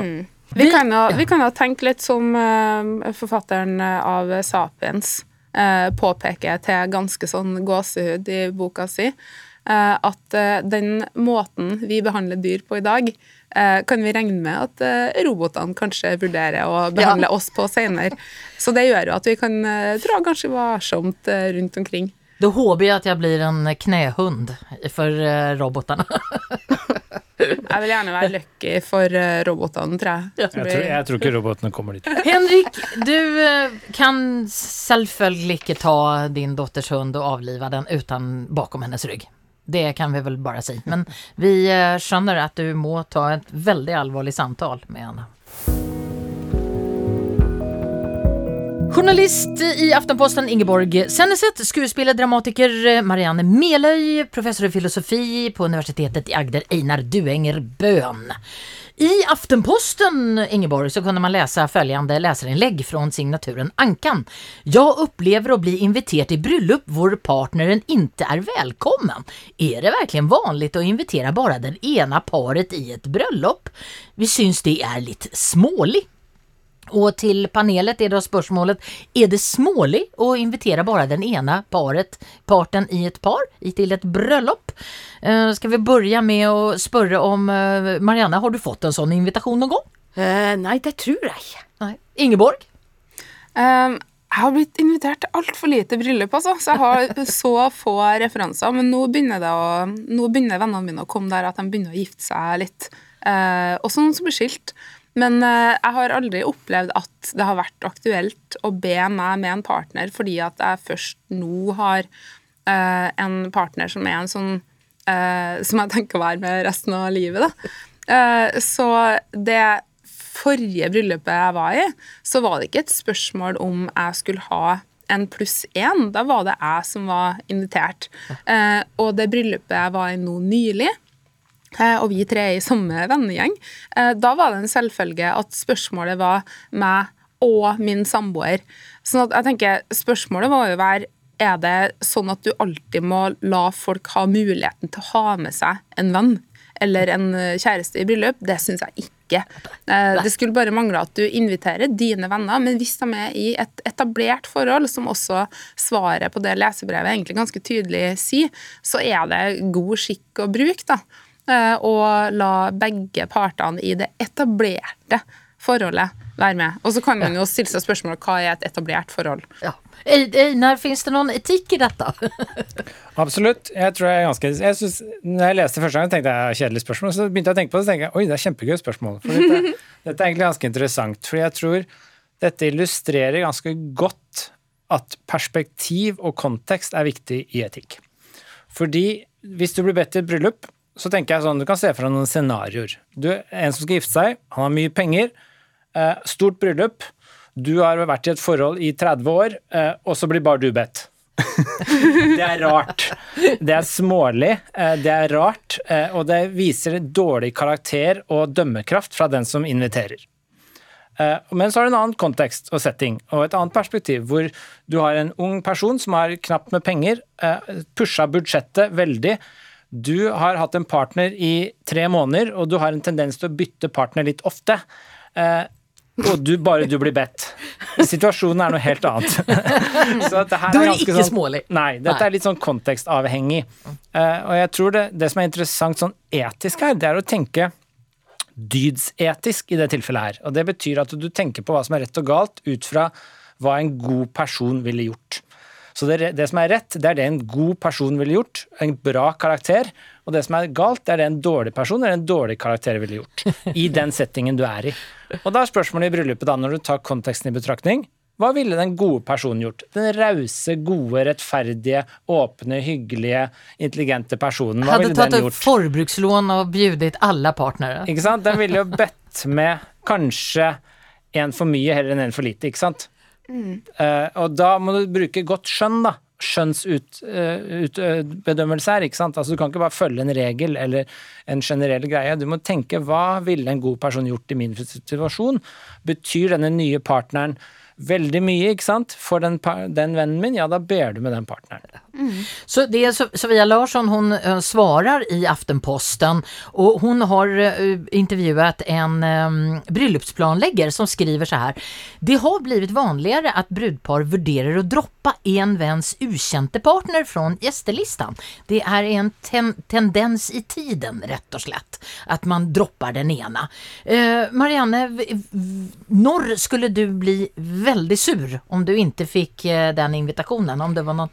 F: Vi kan, jo, vi kan jo tenke litt som uh, forfatteren av Sapiens uh, påpeker til ganske sånn gåsehud i boka si, uh, at eh, den måten vi behandler dyr på i dag, eh, kan vi regne med at eh, robotene kanskje vurderer å behandle oss på senere. Så det gjør jo at vi kan eh, dra ganske varsomt eh, rundt omkring.
C: Da håper jeg at jeg blir en knehund for robotene. robotarna.
F: Jeg vil gjerne være lucky for eh, robotene, tror jeg.
G: Jeg tror, jeg tror ikke robotene kommer dit.
C: Henrik, du eh, kan selvfølgelig ikke ta din dotters hund og avlive den uten bakom hennes rygg. Det kan vi vel bare si. Men vi eh, skjønner at du må ta et veldig alvorlig samtale med henne. Journalist i Aftenposten Ingeborg Senneset, skuespiller, dramatiker Marianne Meløy, professor i filosofi på Universitetet i Agder Einar Duenger Bøhn. I Aftenposten Ingeborg så kunne man läsa följande läsarinnlägg från signaturen Ankan. Jag upplever att bli invitert i bröllop hvor partneren inte är välkommen. Är det verkligen vanligt att invitera bara den ena paret i ett bröllop? Vi syns det är lite smålig. Og til panelet er da spørsmålet Er det smålig å invitere bare den ene paret, parten i et par til et bryllup. Uh, skal vi begynne med å spørre om uh, Marianne, har du fått en sånn invitasjon noen gang?
E: Uh, nei, det tror jeg ikke.
C: Ingeborg?
F: Um, jeg har blitt invitert til altfor lite bryllup, altså. Så jeg har så få referanser. Men nå begynner, det å, nå begynner vennene mine å komme der at de begynner å gifte seg litt. Uh, også noen som blir skilt. Men eh, jeg har aldri opplevd at det har vært aktuelt å be meg med en partner, fordi at jeg først nå har uh, en partner som er en sånn uh, Som jeg tenker å være med resten av livet, da. Uh, så det forrige bryllupet jeg var i, så var det ikke et spørsmål om jeg skulle ha en pluss én. Da var det jeg som var invitert. Og det bryllupet jeg var i nå nylig, og vi tre er i samme vennegjeng, eh, da var det en selvfølge at spørsmålet var meg og min samboer. Sånn at jeg tenker, spørsmålet må jo være er det sånn at du alltid må la folk ha muligheten til å ha med seg en venn eller en eh, kjæreste i bryllup? Det syns jeg ikke. Eh, Det skulle bare mangle at du inviterer dine venner, men hvis de er i et etablert forhold, som også svaret på det lesebrevet egentlig ganske tydelig sier, så er det god skikk og bruk, da. Eh, Å la begge partene i det etablerte forholdet være med. Og så kan man jo stille seg spørsmål hva er et etablert forhold?
C: Ja. Einar, fins det noen etikk i dette?
G: Absolutt. Jeg tror jeg er ganske jeg synes, Når jeg leste første gang, tenkte jeg kjedelig spørsmål. Så begynte jeg å tenke på det, så tenkte jeg oi, det er kjempegøy spørsmål. For dette, dette er egentlig ganske interessant. For jeg tror dette illustrerer ganske godt at perspektiv og kontekst er viktig i etikk. Fordi hvis du blir bedt til et bryllup, så tenker jeg sånn, du kan se for deg noen scenarioer. Du en som skal gifte seg, han har mye penger, eh, stort bryllup, du har vært i et forhold i 30 år, eh, og så blir bare du bedt. det er rart. Det er smålig, eh, det er rart, og det viser dårlig karakter og dømmekraft fra den som inviterer. Men så har du en annen kontekst og setting, og et annet perspektiv, hvor du har en ung person som har knapt med penger, pusha budsjettet veldig. Du har hatt en partner i tre måneder, og du har en tendens til å bytte partner litt ofte. Eh, Og du, bare du blir bedt. Situasjonen er noe helt annet. Så dette her
C: du er er
G: ikke
C: ikke smålig.
G: Nei, dette
C: Nei.
G: er litt sånn kontekstavhengig. Eh, og jeg tror det, det som er interessant sånn etisk her, det er å tenke dydsetisk i det tilfellet her. Og det betyr at du tenker på hva som er rett og galt ut fra hva en god person ville gjort. Så det, det som er rett, det er det en god person ville gjort. En bra karakter. Og det som er galt, det er det en dårlig person eller en dårlig karakter ville gjort. I den settingen du er i. Og da er spørsmålet i bryllupet, da, når du tar konteksten i betraktning, hva ville den gode personen gjort? Den rause, gode, rettferdige, åpne, hyggelige, intelligente personen. Hva
C: Hadde
G: ville
C: tatt
G: den
C: opp
G: gjort?
C: forbrukslån og bjudet alle partnere.
G: Ikke sant? Den ville jo bedt med kanskje en for mye heller enn en for lite, ikke sant? Eh, og da må du bruke godt skjønn, da. Skjønnsbedømmelse her, ikke sant. Altså du kan ikke bare følge en regel eller en generell greie. Du må tenke hva ville en god person gjort i min situasjon? Betyr denne nye partneren veldig mye, ikke sant, for den, den vennen min, ja, da ber du med den partneren.
C: Så det är So- Sofia Larsson, hon eh, svarar i Aftenposten och hon har eh, intervjuat en eh, bröllopsplanläggare som skriver så här. Det har blivit vanligare att brudpar värderar att droppa en väns ukänte partner från gästelistan. Det är en ten tendens i tiden rätt och slätt, att man droppar den ena. Eh, Marianne, når skulle du bli väldigt sur om du inte fick eh, den invitationen? Om det var någon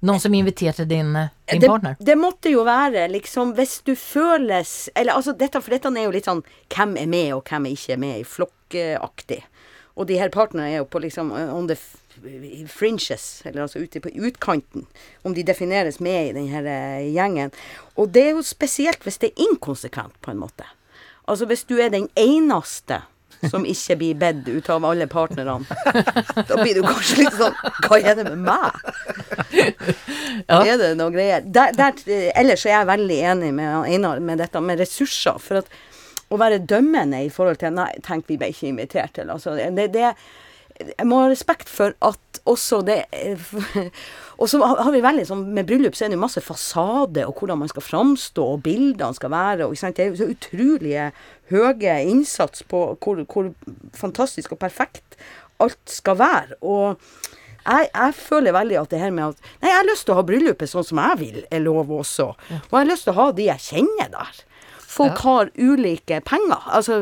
C: noen som inviterte din, din det, partner?
E: Det, måtte jo være liksom Hvis du føles Eller altså dette, For dette er jo litt sånn hvem er med, og hvem er ikke med i flokkaktig. Og de her partnerne er jo på liksom eh, on the fringes, eller altså ute på utkanten. Om de defineres med i den her eh, gjengen. Og det er jo spesielt hvis det er inkonsekvent, på en måte. Altså hvis du er den eneste som ikke blir bedt ut av alle partnerne. Da blir du kanskje litt sånn Hva er det med meg?
C: Ja.
E: Er det noe greier? Der, der, ellers er jeg veldig enig med Einar med dette med ressurser. For at å være dømmende i forhold til Nei, tenk, vi ble ikke invitert til. Altså, det, det, jeg må ha respekt for at også det Og så har vi veldig sånn Med bryllup så er det jo masse fasade, og hvordan man skal framstå, og bildene skal være. og Det er jo så utrolige høye innsats på hvor, hvor fantastisk og perfekt alt skal være. Og jeg, jeg føler veldig at det her med at Nei, jeg har lyst til å ha bryllupet sånn som jeg vil, er lov også. Og jeg har lyst til å ha de jeg kjenner der. Folk har ulike penger, altså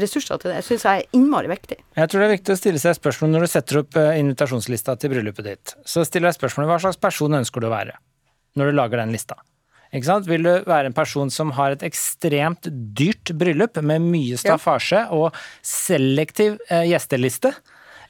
E: ressurser til det. Syns jeg er innmari viktig.
G: Jeg tror det er viktig å stille seg spørsmål når du setter opp eh, invitasjonslista til bryllupet ditt. Så stiller jeg spørsmålet hva slags person ønsker du å være når du lager den lista? Ikke sant? Vil du være en person som har et ekstremt dyrt bryllup med mye staffasje og selektiv eh, gjesteliste?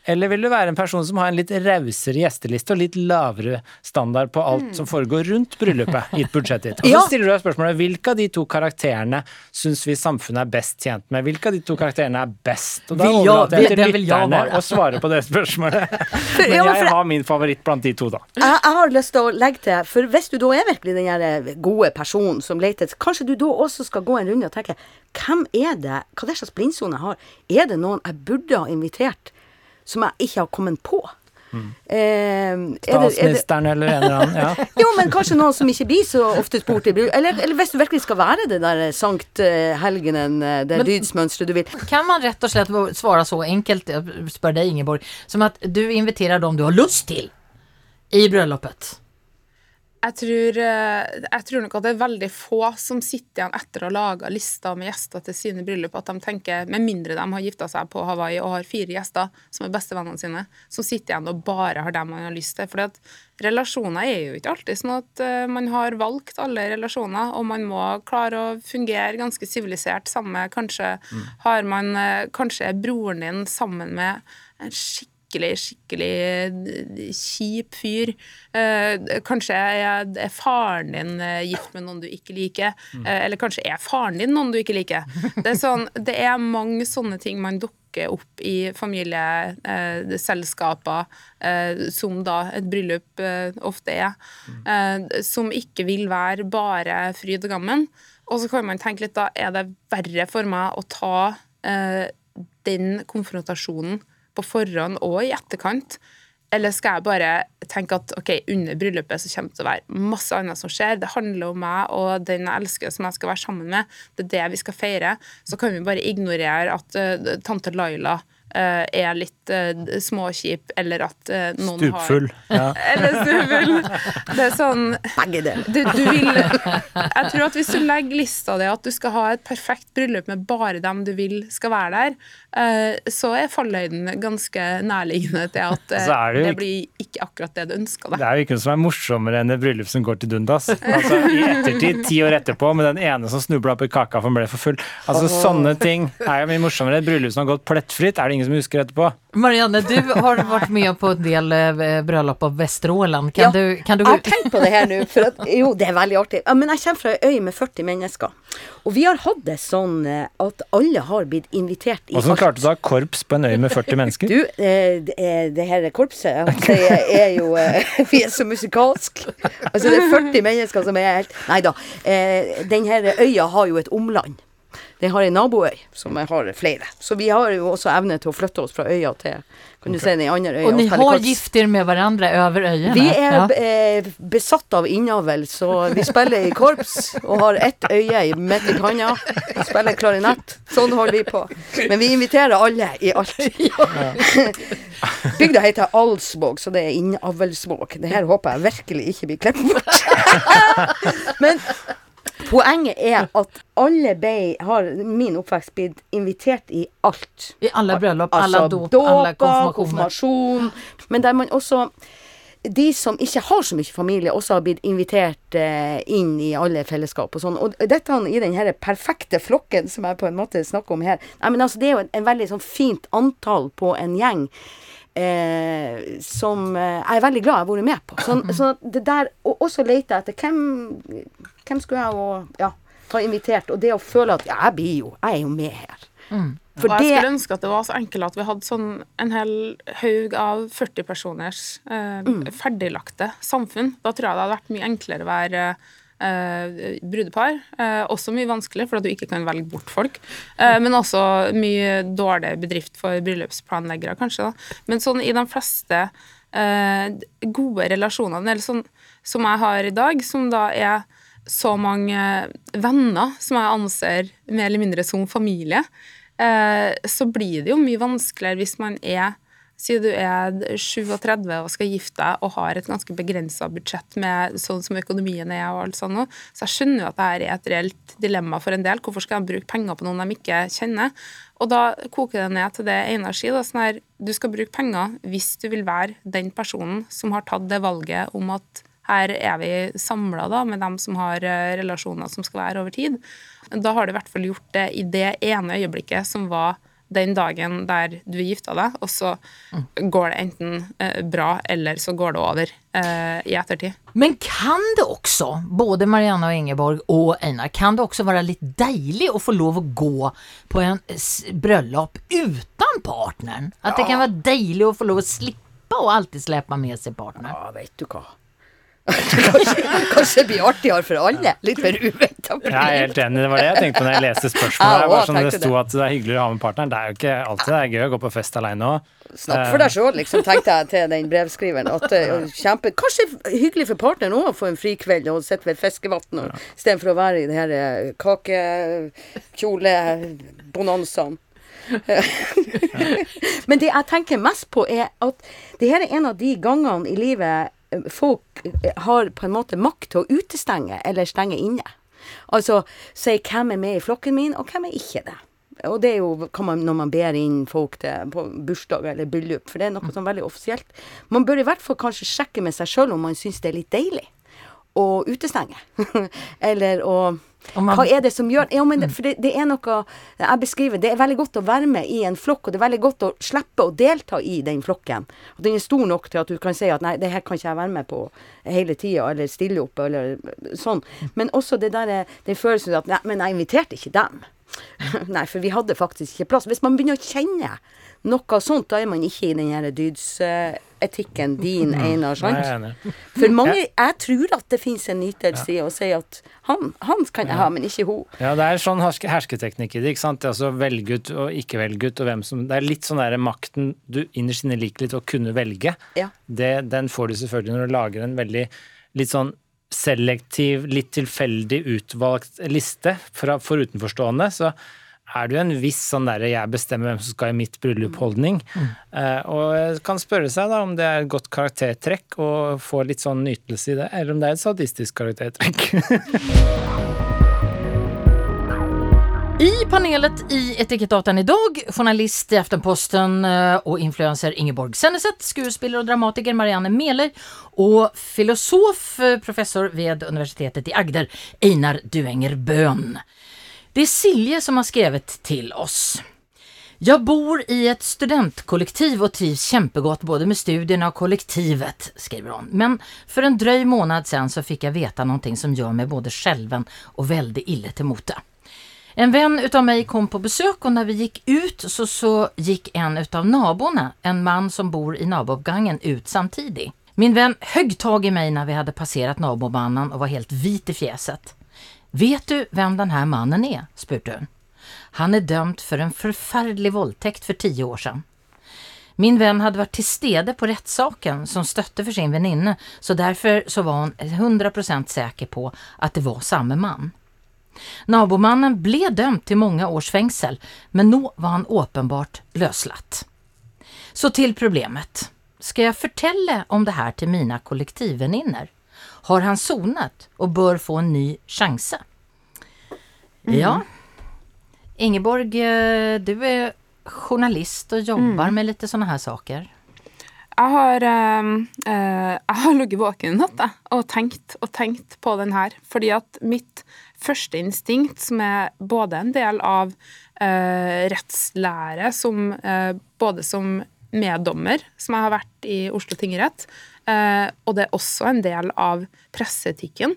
G: Eller vil du være en person som har en litt rausere gjesteliste og litt lavere standard på alt som foregår rundt bryllupet, gitt budsjettet ditt? Og så
E: Ja.
G: stiller du deg spørsmålet hvilke av de to karakterene syns vi samfunnet er best tjent med? Hvilke av de to karakterene er best? Og da overlater jeg til lytterne å svare på det spørsmålet. Men jeg har min favoritt blant de to, da.
E: Jeg, jeg har lyst til å legge til, for hvis du da er virkelig den gode personen som leter Kanskje du da også skal gå en runde og tenke Hvem er det? Hva er det slags blindsone jeg har? Er det noen jeg burde ha invitert, som jeg ikke har kommet på? Eh, er det-
G: Statsministeren eller en eller annen. Ja.
E: Jo, men kanskje noen som ikke blir så ofte spurt i bruk. Eller, eller hvis du virkelig skal være det der Sankt eh, Helgenen, eh, det
C: Men-
E: dydsmønsteret du vil.
C: Kan man rett og slett svara så enkelt, jeg spør deg Ingeborg, som at du inviterer dem du har lyst til i bröllopet?
F: Jeg tror, eh, jeg tror nok at det er veldig få som sitter igjen etter å ha laga lister med gjester til sine bryllup, at de tenker, med mindre de har gifta seg på Hawaii og har fire gjester som er bestevennene sine, som sitter igjen og bare har dem man har lyst til. Fordi at relasjoner er jo ikke alltid sånn at eh, man har valgt alle relasjoner, og man må klare å fungere ganske sivilisert sammen med Kanskje har man eh, Kanskje er broren din sammen med en skikkelig skikkelig, skikkelig eh, kjip fyr. Eh, kanskje er, er faren din eh, gift med noen du ikke liker, eh, eller kanskje er faren din noen du ikke liker. Det er, sånn, det er mange sånne ting man dukker opp i familieselskaper, eh, som da et bryllup eh, ofte er, eh, som ikke vil være bare fryd og gammen. Og så kan man tenke litt da, er det verre for meg å ta eh, den konfrontasjonen på forhånd og i etterkant? Eller skal jeg bare tenke at ok, under bryllupet så kommer det til å være masse annet som skjer. Det handler om meg og den jeg elsker som jeg skal være sammen med. Det er det vi skal feire. Så kan vi bare ignorere at uh, tante Laila er litt uh, småkjip, eller at eh, noen
G: Stupfull.
F: har
G: Ja.
F: Eller stupfull. Det er sånn
E: Begge deler.
F: du, du vil Jeg tror at hvis du legger lista di at du skal ha et perfekt bryllup med bare dem du vil skal være der, eh, så er fallhøyden ganske nærliggende til at eh,
G: er det
F: det,
G: ikke-
F: blir ikke akkurat det du ønsker
G: Det er jo ikke noe som er morsommere enn et bryllup som går til dundas. Altså, I ettertid, ti år etterpå, med den ene som snubla opp i kaka for han ble for full. Altså, Sånne ting er jo mye morsommere. Et bryllup som har gått plettfritt, er det ingen som husker etterpå.
C: Marianne, du har vært med på en del bryllup bröllop på Vesterålen. Kan
E: Ja,
C: du, kan du
E: Jeg har tenkt på det her nå, for at, jo, det er veldig artig. Ja, men jeg kommer fra ei øy med 40 mennesker. Og vi har hatt det sånn eh, at alle har blitt invitert i
G: Hvordan
E: alt.
G: klarte du å ha korps på en øy med 40 mennesker?
E: Du, eh, det, det her korpset det er jo eh, Vi er så musikalsk. Altså, det er 40 mennesker som er helt Nei da. Eh, den her øya har jo et omland. Det har en naboøy, som har flere. Så vi har jo også evne til å flytte oss fra øya til kan du si, den andre øya. Og dere
C: har gifter er med hverandre over øyene?
E: Vi er
C: Ja.
E: eh, besatt av innavl, så vi spiller i korps og har ett øye i- midt i panna spiller klarinett. Sånn holder vi på. Men vi inviterer alle i alt. Bygda heter Alsvåg, så det er innavlsvåg. Det her håper jeg virkelig ikke blir klippet bort. Men poenget er at alle ble, har min oppvekst blitt invitert i alt.
C: I alle bryllup, alla
E: Altså
C: dop, alla
E: alle
C: konfirmationer.
E: konfirmasjon. Men der man også De som ikke har så mye familie, også har blitt invitert eh, inn i alle fellesskap og sånn. Og dette i den her perfekte flokken som jeg på en måte snakker om her Nei, men altså, Det er jo en, en veldig sånn fint antall på en gjeng. Eh, som eh, jeg er veldig glad jeg har vært med på. Sånn, sånn det der, Og også lete etter hvem, hvem skulle jeg og, ja, ha invitert. Og det å føle at ja, jeg blir jo, jeg er jo med her. For
F: og jeg
E: det
F: skulle ønske at det var så enkelt at vi hadde sånn en hel haug av 40 personers eh, ferdiglagte samfunn. Da tror jeg det hadde vært mye enklere å være eh, brudepar. Eh, også mye vanskelig, for at du ikke kan velge bort folk. Eh, men også mye dårlig bedrift for bryllupsplanleggere, kanskje. da. Men sånn i de fleste eh, gode relasjonene, eller sånn som jeg har i dag, som da er så mange venner som jeg anser mer eller mindre som familie, eh, så blir det jo mye vanskeligere hvis man er Si du er 37 og skal gifte deg og har et ganske begrensa budsjett med sånn som økonomien er og alt sånt. Så jeg skjønner jo at dette er et reelt dilemma for en del. Hvorfor skal de bruke penger på noen de ikke kjenner? Og da koker det ned til det ene å da, sånn her, Du skal bruke penger hvis du vil være den personen som har tatt det valget om at her er vi samla med dem som har eh, relasjoner som skal være over tid. Da har du i hvert fall gjort det i det ene øyeblikket som var den dagen der du er gifta deg, og så går det enten eh, bra, eller så går det over eh, i ettertid.
C: Men kan det også, både Marianne og Ingeborg og Einar, kan det også være litt deilig å få lov å gå på en bryllup uten partneren? At det kan være deilig å få lov å slippe å alltid slippe med seg partneren?
E: Ja, vet du hva. Kanskje, kanskje det blir artigere for alle. Litt mer uventa.
G: Jeg er helt enig, det var det jeg tenkte når jeg leste spørsmålet. Bare sånn det sto at det er hyggelig å ha med partneren. Det er jo ikke alltid det er gøy å gå på fest alene òg.
E: Snakk for deg sjøl, liksom, tenkte jeg til den brevskriveren. At, eh, kjempe, kanskje hyggelig for partneren òg å få en frikveld og sitte ved fiskevann ja. istedenfor å være i det her eh. Men det jeg tenker mest på, er at det her er en av de gangene i livet folk eh, har på en måte makt til å utestenge eller stenge inne. Altså si hvem er med i flokken min, og hvem er ikke det. Og det er jo man, når man ber inn folk til på bursdag eller bryllup, for det er noe sånn veldig offisielt. Man bør i hvert fall kanskje sjekke med seg sjøl om man syns det er litt deilig å utestenge. eller å Hva er det som gjør ja, men det, For det, det er noe Jeg beskriver Det er veldig godt å være med i en flokk, og det er veldig godt å slippe å delta i den flokken. Og den er stor nok til at du kan si at nei, det her kan ikke jeg være med på hele tida, eller stille opp, eller sånn. Men også det der, den følelsen at nei, men jeg inviterte ikke dem. Nei, for vi hadde faktisk ikke plass. Hvis man begynner å kjenne noe sånt, da er man ikke i den her dydsetikken din, Einar,
G: Nei, er
E: sant? For mange, jeg tror at det finnes en nytelse i å si at han, han kan jeg ha, men ikke hun.
G: Ja, det er sånn herske, hersketeknikk i det. ikke sant? Altså velge ut og ikke velge ut. og hvem som, Det er litt sånn der makten du innerst inne liker litt å kunne velge.
E: Ja.
G: Det, den får du selvfølgelig når du lager en veldig litt sånn selektiv, litt tilfeldig utvalgt liste fra, for utenforstående. Så er det jo en viss sånn derre 'jeg bestemmer hvem som skal i mitt bryllup'-holdning. Eh, og kan spørre seg da om det er et godt karaktertrekk og få litt sånn nytelse i det, eller om det er et sadistisk karaktertrekk.
C: I panelet i Etikettaten dag, journalist i Aftenposten og influenser Ingeborg Senneset, skuespiller og dramatiker Marianne Meler og filosof, eh, professor ved universitetet i Agder, Einar Duenger Bøhn. Det är Silje som har skrivit till oss. Jag bor i ett studentkollektiv och trivs kämpegott både med studierna och kollektivet, skriver hon. Men för en dröj månad sedan så fick jag veta någonting som gör mig både skälven och väldigt illa till mote. En vän utav mig kom på besök och när vi gick ut så, så gick en utav naborna, en man som bor i nabouppgangen, ut samtidigt. Min vän högg tag i mig när vi hade passerat nabomannen och var helt vit i fjäset. Vet du vem den här mannen er? spurte hun. Han er dømt for en forferdelig voldtekt for ti år siden. Min venn hadde vært til stede på rettssaken som støtte for sin venninne, så derfor så var hun 100% säker på at det var samme man. Nabomannen ble dømt til mange års fengsel, men nå var han åpenbart løslatt. Så til problemet. Skal jeg fortelle om det her til mine kollektivvenninner? Har han sonet og bør få en ny sjanse? Ja. Ingeborg, eh, du er journalist og jobber med litt sånne her saker.
F: Jeg har, eh, eh, jeg har ligget våken i natt og tenkt og tenkt på den her. Fordi at mitt første instinkt, som er både en del av eh, rettslære, som, eh, både som meddommer, som jeg har vært i Oslo tingrett, eh, og det er også en del av presseetikken,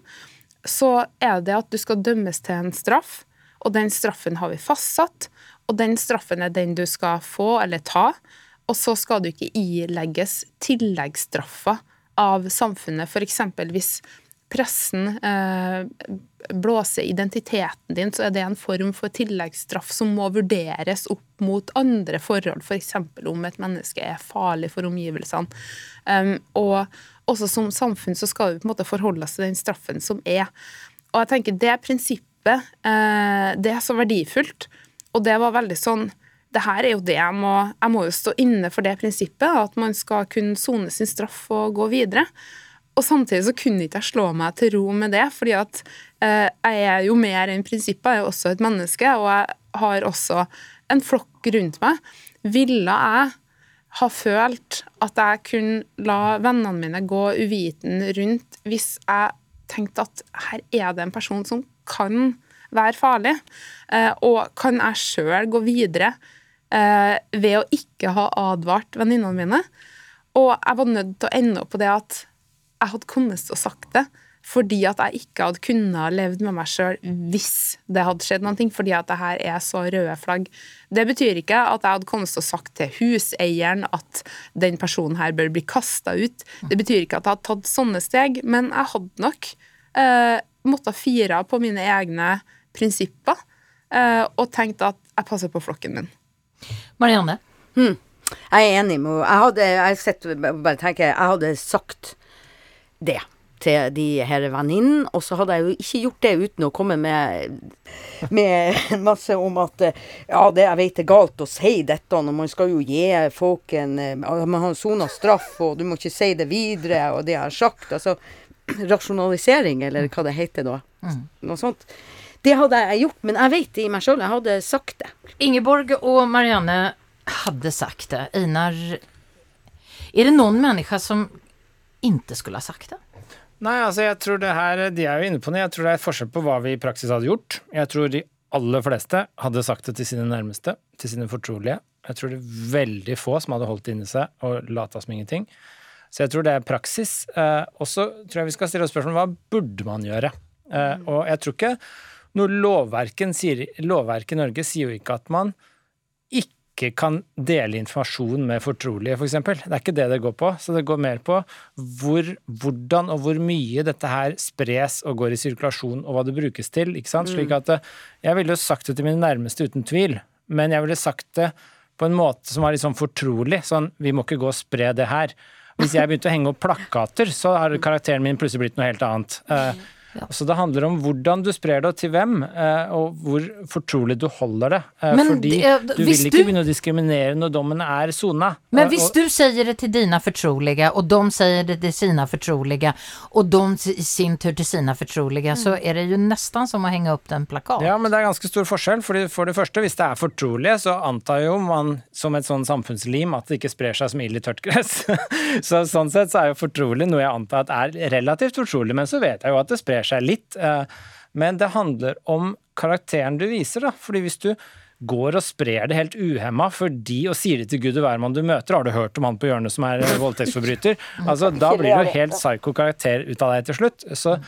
F: så er det at du skal dømmes til en straff, og den straffen har vi fastsatt, og den straffen er den du skal få eller ta. Og så skal du ikke ilegges tilleggsstraffer av samfunnet. F.eks. hvis pressen eh, blåser identiteten din, så er det en form for tilleggsstraff som må vurderes opp mot andre forhold, f.eks. om et menneske er farlig for omgivelsene. Um, og også som samfunn så skal vi på en måte forholde oss til den straffen som er. Og jeg tenker det prinsippet, uh, det er så verdifullt. Og det var veldig sånn det her er jo det jeg må Jeg må jo stå inne for det prinsippet, at man skal kunne sone sin straff og gå videre. Og samtidig så kunne ikke jeg slå meg til ro med det, fordi at eh, jeg er jo mer enn prinsippet, jeg er jo også et menneske, og jeg har også en flokk rundt meg. Ville jeg ha følt at jeg kunne la vennene mine gå uviten rundt hvis jeg tenkte at her er det en person som kan være farlig, eh, og kan jeg sjøl gå videre eh, ved å ikke ha advart venninnene mine? Og jeg var nødt til å ende opp på det at jeg hadde kommet til å sagt det fordi at jeg ikke hadde kunnet levd med meg sjøl hvis det hadde skjedd noe, fordi at det her er så røde flagg. Det betyr ikke at jeg hadde kommet til å sagt til huseieren at den personen her bør bli kasta ut. Det betyr ikke at jeg hadde tatt sånne steg, men jeg hadde nok eh, måttet fire på mine egne prinsipper eh, og tenkt at jeg passer på flokken min.
C: Marianne?
E: Jeg er enig med henne. Jeg hadde, jeg sitter bare tenker, jeg hadde sagt det til de her venninnene, og så hadde jeg jo ikke gjort det uten å komme med, med masse om at eh, ja, det jeg vet er galt å si dette, og man skal jo gi folk en eh, Man har sona straff, og du må ikke si det videre, og det jeg har sagt. Altså rasjonalisering, eller hva det heter da. Noe sånt. Det hadde jeg gjort, men jeg vet det i meg sjøl. Jeg hadde sagt det.
C: Ingeborg og Marianne hadde sagt det. Einar, er det noen mennesker som ikke skulle ha sagt det?
G: Nei, altså jeg tror det her, De er jo inne på det. Jeg tror det er forskjell på hva vi i praksis hadde gjort. Jeg tror de aller fleste hadde sagt det til sine nærmeste, til sine fortrolige. Jeg tror det er veldig få som hadde holdt det inni seg og lata som ingenting. Så jeg tror det er praksis. Eh, og så tror jeg vi skal stille oss spørsmål hva burde man gjøre. Eh, og jeg tror ikke noe lovverken sier, lovverket i Norge sier jo ikke at man ikke kan dele informasjon med fortrolige, f.eks. For det er ikke det det går på. Så det går mer på hvor, hvordan og hvor mye dette her spres og går i sirkulasjon, og hva det brukes til. ikke sant? Slik at eh, Jeg ville jo sagt det til mine nærmeste uten tvil, men jeg ville sagt det på en måte som var litt sånn fortrolig. Sånn, vi må ikke gå og spre det her. Hvis jeg begynte å henge opp plakater, så har karakteren min plutselig blitt noe helt annet. Eh, Så det handler om hvordan du sprer det, og til hvem, eh, og hvor fortrolig du holder det. Eh,
C: Men
G: Fordi
C: eh,
G: du
C: vil
G: vil
C: du-
G: ikke begynne å diskriminere når dommen er sona.
C: Men hvis
G: og-
C: du sier det til dine fortrolige, og de sier det til sine fortrolige, og de i sin tur til sine fortrolige, så er det jo nesten som å henge opp en plakat.
G: Ja, men det er ganske stor forskjell. Fordi for det første, hvis det er fortrolige, så antar jo man som et sånn samfunnslim at det ikke sprer seg som ild i tørt gress. så sånn sett så er jo fortrolig noe jeg antar at er relativt fortrolig, men så vet jeg jo at det sprer seg litt. eh, Men det handler om karakteren du viser, da. Fordi hvis du går og sprer det helt uhemma fordi og sier det til gud og hvermann du møter, har du hørt om han på hjørnet som er eh, voldtektsforbryter? Altså, da blir det jo helt psyko karakter ut av deg til slutt. Så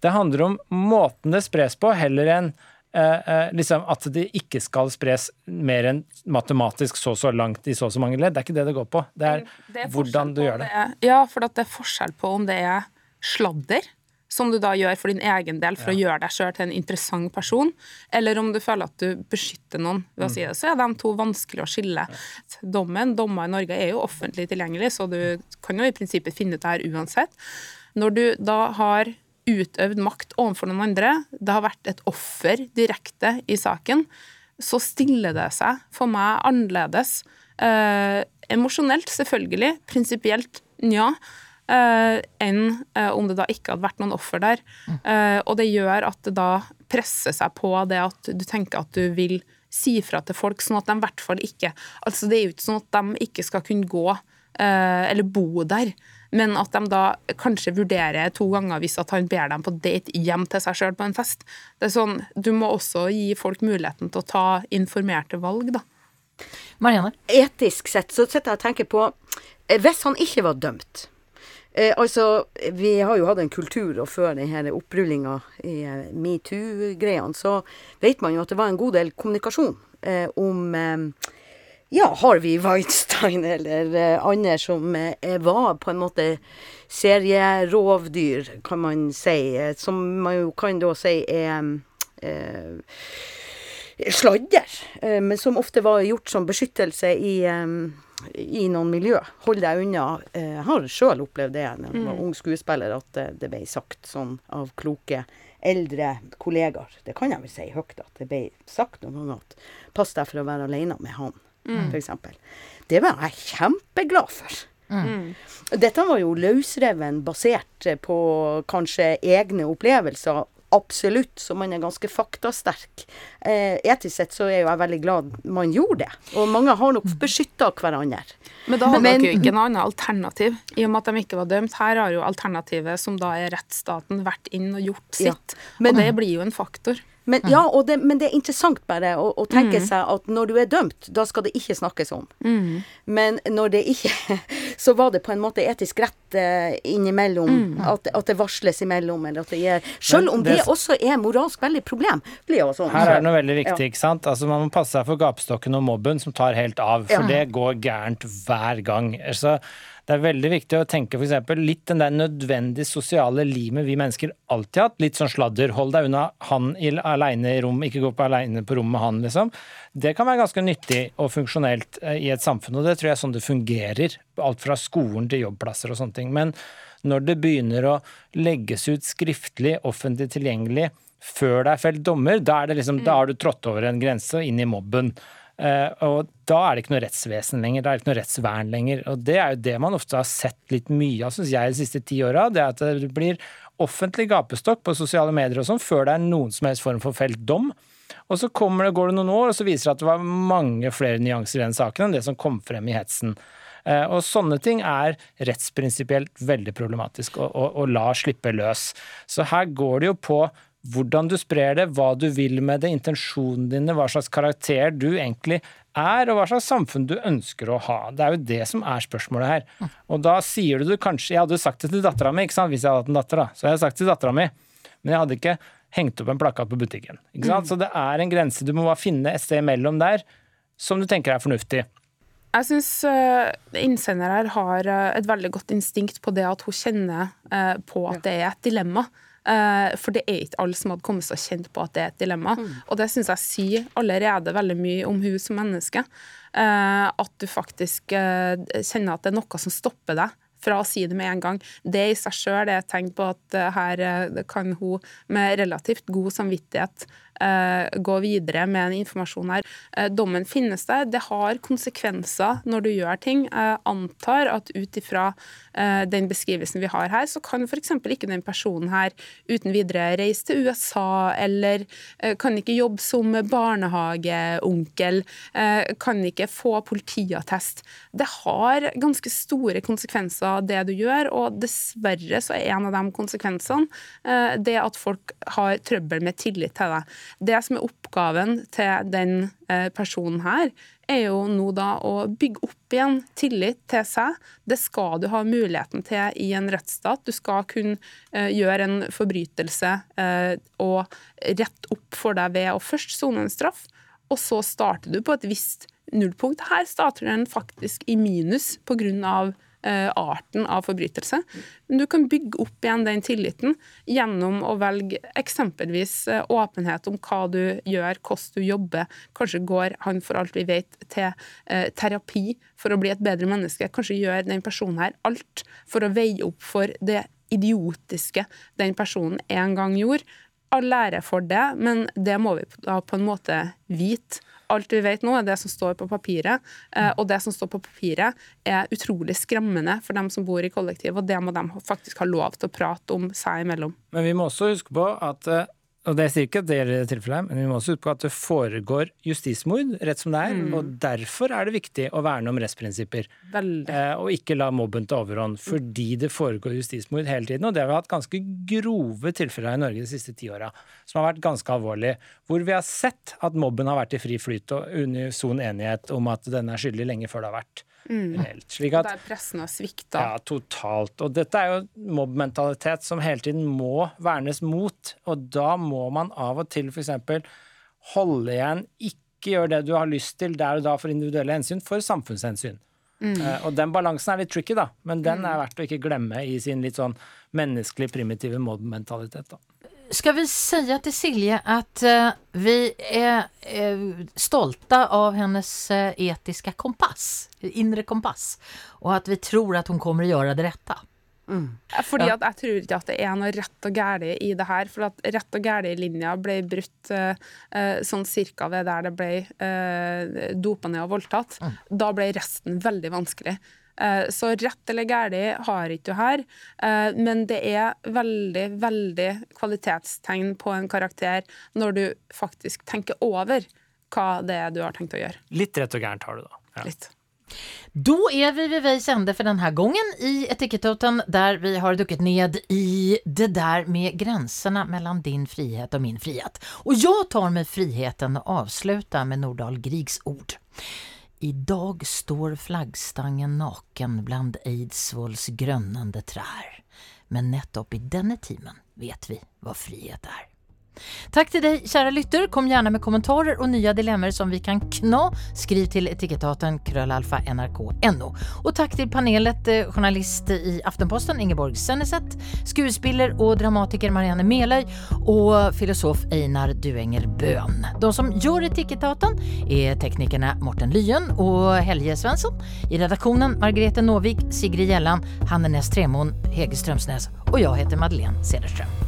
G: det handler om måten det spres på, heller enn eh, eh, liksom at det ikke skal spres mer enn matematisk så og så langt i så og så mange ledd. Det er ikke det det går på. Det er,
F: Det er
G: hvordan du gjør
F: det.
G: det.
F: er- Ja, for at det er forskjell på om det er sladder, som du da gjør for din egen del for å gjøre deg sjøl til en interessant person, eller om du føler at du beskytter noen ved å si det, så er de to vanskelig å skille. Dommen, dommer i Norge er jo offentlig tilgjengelig, så du kan jo i prinsippet finne ut det her uansett. Når du da har utøvd makt overfor noen andre, det har vært et offer direkte i saken, så stiller det seg for meg annerledes. Eh, emosjonelt, selvfølgelig. Prinsipielt, nja. Eh, enn eh, om det da ikke hadde vært noen offer der. Eh, og det gjør at det da presser seg på det at du tenker at du vil si fra til folk, sånn at de i hvert fall ikke Altså det er jo ikke sånn at de ikke skal kunne gå eh, eller bo der. Men at de da kanskje vurderer to ganger hvis at han ber dem på date hjem til seg sjøl på en fest. Det er sånn, Du må også gi folk muligheten til å ta informerte valg, da.
C: Marianne?
E: Etisk sett så sitter jeg og tenker på Hvis han ikke var dømt Altså, vi har jo hatt en kultur, og før denne opprullinga i eh, metoo-greiene, så vet man jo at det var en god del kommunikasjon eh, om eh, ja, Harvey Weinstein eller eh, andre som eh, var på en måte serierovdyr, kan man si. eh, som man jo kan da si er eh, sladder, eh, men som ofte var gjort som beskyttelse i, eh, i noen miljø. Hold deg unna. Eh, Jeg har sjøl opplevd det da jeg var ung skuespiller, at det, det ble sagt sånn av kloke eldre kollegaer. Det kan jeg vel si høyt, at det ble sagt noen ganger at pass deg for å være alene med han, for eksempel. Det var jeg kjempeglad for. Dette var jo løsreven basert på kanskje egne opplevelser. Absolutt, så man er ganske faktasterk. Eh, etisk sett så er jo jeg veldig glad man gjorde det. Og mange har nok beskytta hverandre.
F: Men da hadde
E: Men-
F: dere jo ikke noe annet alternativ, i og med at de ikke var dømt. Her har jo alternativet, som da er rettsstaten, vært inn og gjort
E: Ja,
F: sitt.
E: men-
F: og det blir jo en faktor.
E: Men, ja, og det, men det er interessant bare å, å tenke seg at når du er dømt, da skal det ikke snakkes om. Men når det ikke Så var det på en måte etisk rett eh, innimellom. At, at det varsles imellom, eller at det gir Selv om
G: det-
E: det, også er moralsk veldig problem. Blir også, sånn.
G: Her er det noe veldig viktig,
E: Ja.
G: ikke sant? Altså Man må passe seg for gapestokken og mobben som tar helt av, for
E: Ja.
G: det går gærent hver gang. Så det er veldig viktig å tenke f.eks. litt den der nødvendige sosiale limet vi mennesker alltid har hatt. Litt sånn sladder. Hold deg unna han i- aleine i rom, ikke gå på aleine på rom med han, liksom. Det kan være ganske nyttig og funksjonelt eh, i et samfunn, og det tror jeg er sånn det fungerer. Alt fra skolen til jobbplasser og sånne ting. Men når det begynner å legges ut skriftlig, offentlig tilgjengelig, før det er felt dommer, da, er det liksom, da har du trådt over en grense og inn i mobben. Eh, og da er det ikke noe rettsvesen lenger, da er det ikke noe rettsvern lenger. Og det er jo det man ofte har sett litt mye av, syns jeg, de siste ti åra. Det er at det blir offentlig gapestokk på sosiale medier og sånn før det er noen som helst form for felt dom. Og så det, går det noen år, og så viser det at det var mange flere nyanser i den saken enn det som kom frem i hetsen. Eh, Og sånne ting er rettsprinsipielt veldig problematisk å, å, å la slippe løs. Så her går det jo på hvordan du sprer det, hva du vil med det, intensjonene dine, hva slags karakter du egentlig er, og hva slags samfunn du ønsker å ha. Det er jo det som er spørsmålet her. Og da sier du det kanskje Jeg hadde jo sagt det til dattera mi, ikke sant, hvis jeg hadde hatt en datter, da. Så jeg hadde sagt det til dattera mi, men jeg hadde ikke hengt opp en plakat på butikken. Ikke sant? Så det er en grense. Du må bare finne et sted mellom der som du tenker er fornuftig.
F: Jeg syns innsender her har eh, et veldig godt instinkt på det at hun kjenner uh, på at det er et dilemma. Eh, For det er ikke alle som hadde kommet seg kjent på at det er et dilemma. Og det syns jeg sier allerede veldig mye om hun som menneske. Eh, At du faktisk eh, kjenner at det er noe som stopper deg fra å si det med en gang. Det i seg sjøl er et tegn på at her kan hun med relativt god samvittighet gå videre med den informasjonen her. Eh, dommen finnes der. Det har konsekvenser når du gjør ting. Antar at ut ifra eh, den beskrivelsen vi har her, så kan f.eks. ikke den personen her uten videre reise til USA, eller eh, kan ikke jobbe som barnehageonkel, eh, kan ikke få politiattest. Det har ganske store konsekvenser, det du gjør, og dessverre så er en av de konsekvensene eh, det at folk har trøbbel med tillit til deg. Det som er oppgaven til den eh, personen her, er jo nå da å bygge opp igjen tillit til seg. Det skal du ha muligheten til i en rettsstat. Du skal kunne eh, gjøre en forbrytelse eh, og rette opp for deg ved å først sone en straff, og så starter du på et visst nullpunkt. Her starter den faktisk i minus pga. Eh, arten av forbrytelse. Men du kan bygge opp igjen den tilliten gjennom å velge eksempelvis eh, åpenhet om hva du gjør, hvordan du jobber. Kanskje går han for alt vi vet til eh, terapi for å bli et bedre menneske. Kanskje gjør den personen her alt for å veie opp for det idiotiske den personen en gang gjorde. All ære for det, men det må vi da på en måte vite. Alt vi vet nå, er det som står på papiret, eh, og det som står på papiret er utrolig skremmende for dem som bor i kollektiv, og det må de faktisk ha lov til å prate om seg imellom.
G: Men vi må også huske på at eh, og det sier ikke at det gjelder tilfellet, men vi må også huske på at det foregår justismord rett som det er.
F: Mm.
G: Og derfor er det viktig å verne om rettsprinsipper. Eh, og ikke la mobben ta overhånd. Fordi det foregår justismord hele tiden. Og det har vi hatt ganske grove tilfeller i Norge de siste ti åra, som har vært ganske alvorlige. Hvor vi har sett at mobben har vært i fri flyt og unison enighet om at den er skyldig lenge før det har vært reelt. Slik at
F: Der pressen har svikta.
G: ja, totalt. Og dette er jo mobbmentalitet som hele tiden må vernes mot. Og da må man av og til f.eks. holde igjen, ikke gjøre det du har lyst til der og da for individuelle hensyn, for samfunnshensyn. Eh, og den balansen er litt tricky, da, men den er verdt å ikke glemme i sin litt sånn menneskelig primitive mobbmentalitet. da.
C: Ska vi säga till Silje att eh, vi är eh, stolta av hennes eh, etiska kompass, inre kompass, og at vi tror at hun kommer att gjøre det rette?
F: Fordi
C: Ja.
F: at jeg tror ikke at det er noe rett og galt i det her. For at rett og galt-linja ble brutt uh, eh, sånn cirka ved der det ble uh, dopa ned og voldtatt. Da ble resten veldig vanskelig. Eh, så rett eller galt har ikke du her, eh, men det er veldig, veldig kvalitetstegn på en karakter når du faktisk tenker over hva det er du har tenkt å gjøre.
G: Litt rett og gærent har du, da. Ja.
F: Litt.
C: Då är vi vid vägs ände för den här gången i Etiketttoten där vi har dukket ned i det där med gränserna mellan din frihet och min frihet. Och jag tar mig friheten att avsluta med Nordahl Griegs ord. Idag står flaggstangen naken bland Eidsvolls grønnende trær. Men nettopp i denne timen vet vi hva frihet er. Takk til deg, kära lytter. Kom gjerne med kommentarer og nye dilemmaer som vi kan kna. Skriv til etikettaten krøllalfa nrk.no. Og takk til panelet, eh, journalist i Aftenposten Ingeborg Senneset, skuespiller og dramatiker Marianne Meløy og filosof Einar Duenger Bøhn. De som gjør etikettaten er teknikerne Morten Lyen og Helge Svensson. I redaktionen Margrethe Nåvik, Sigrid Gjellan, Hanne Næss Tremon, Hege Strömsnäs og jeg heter Madeleine Cederström.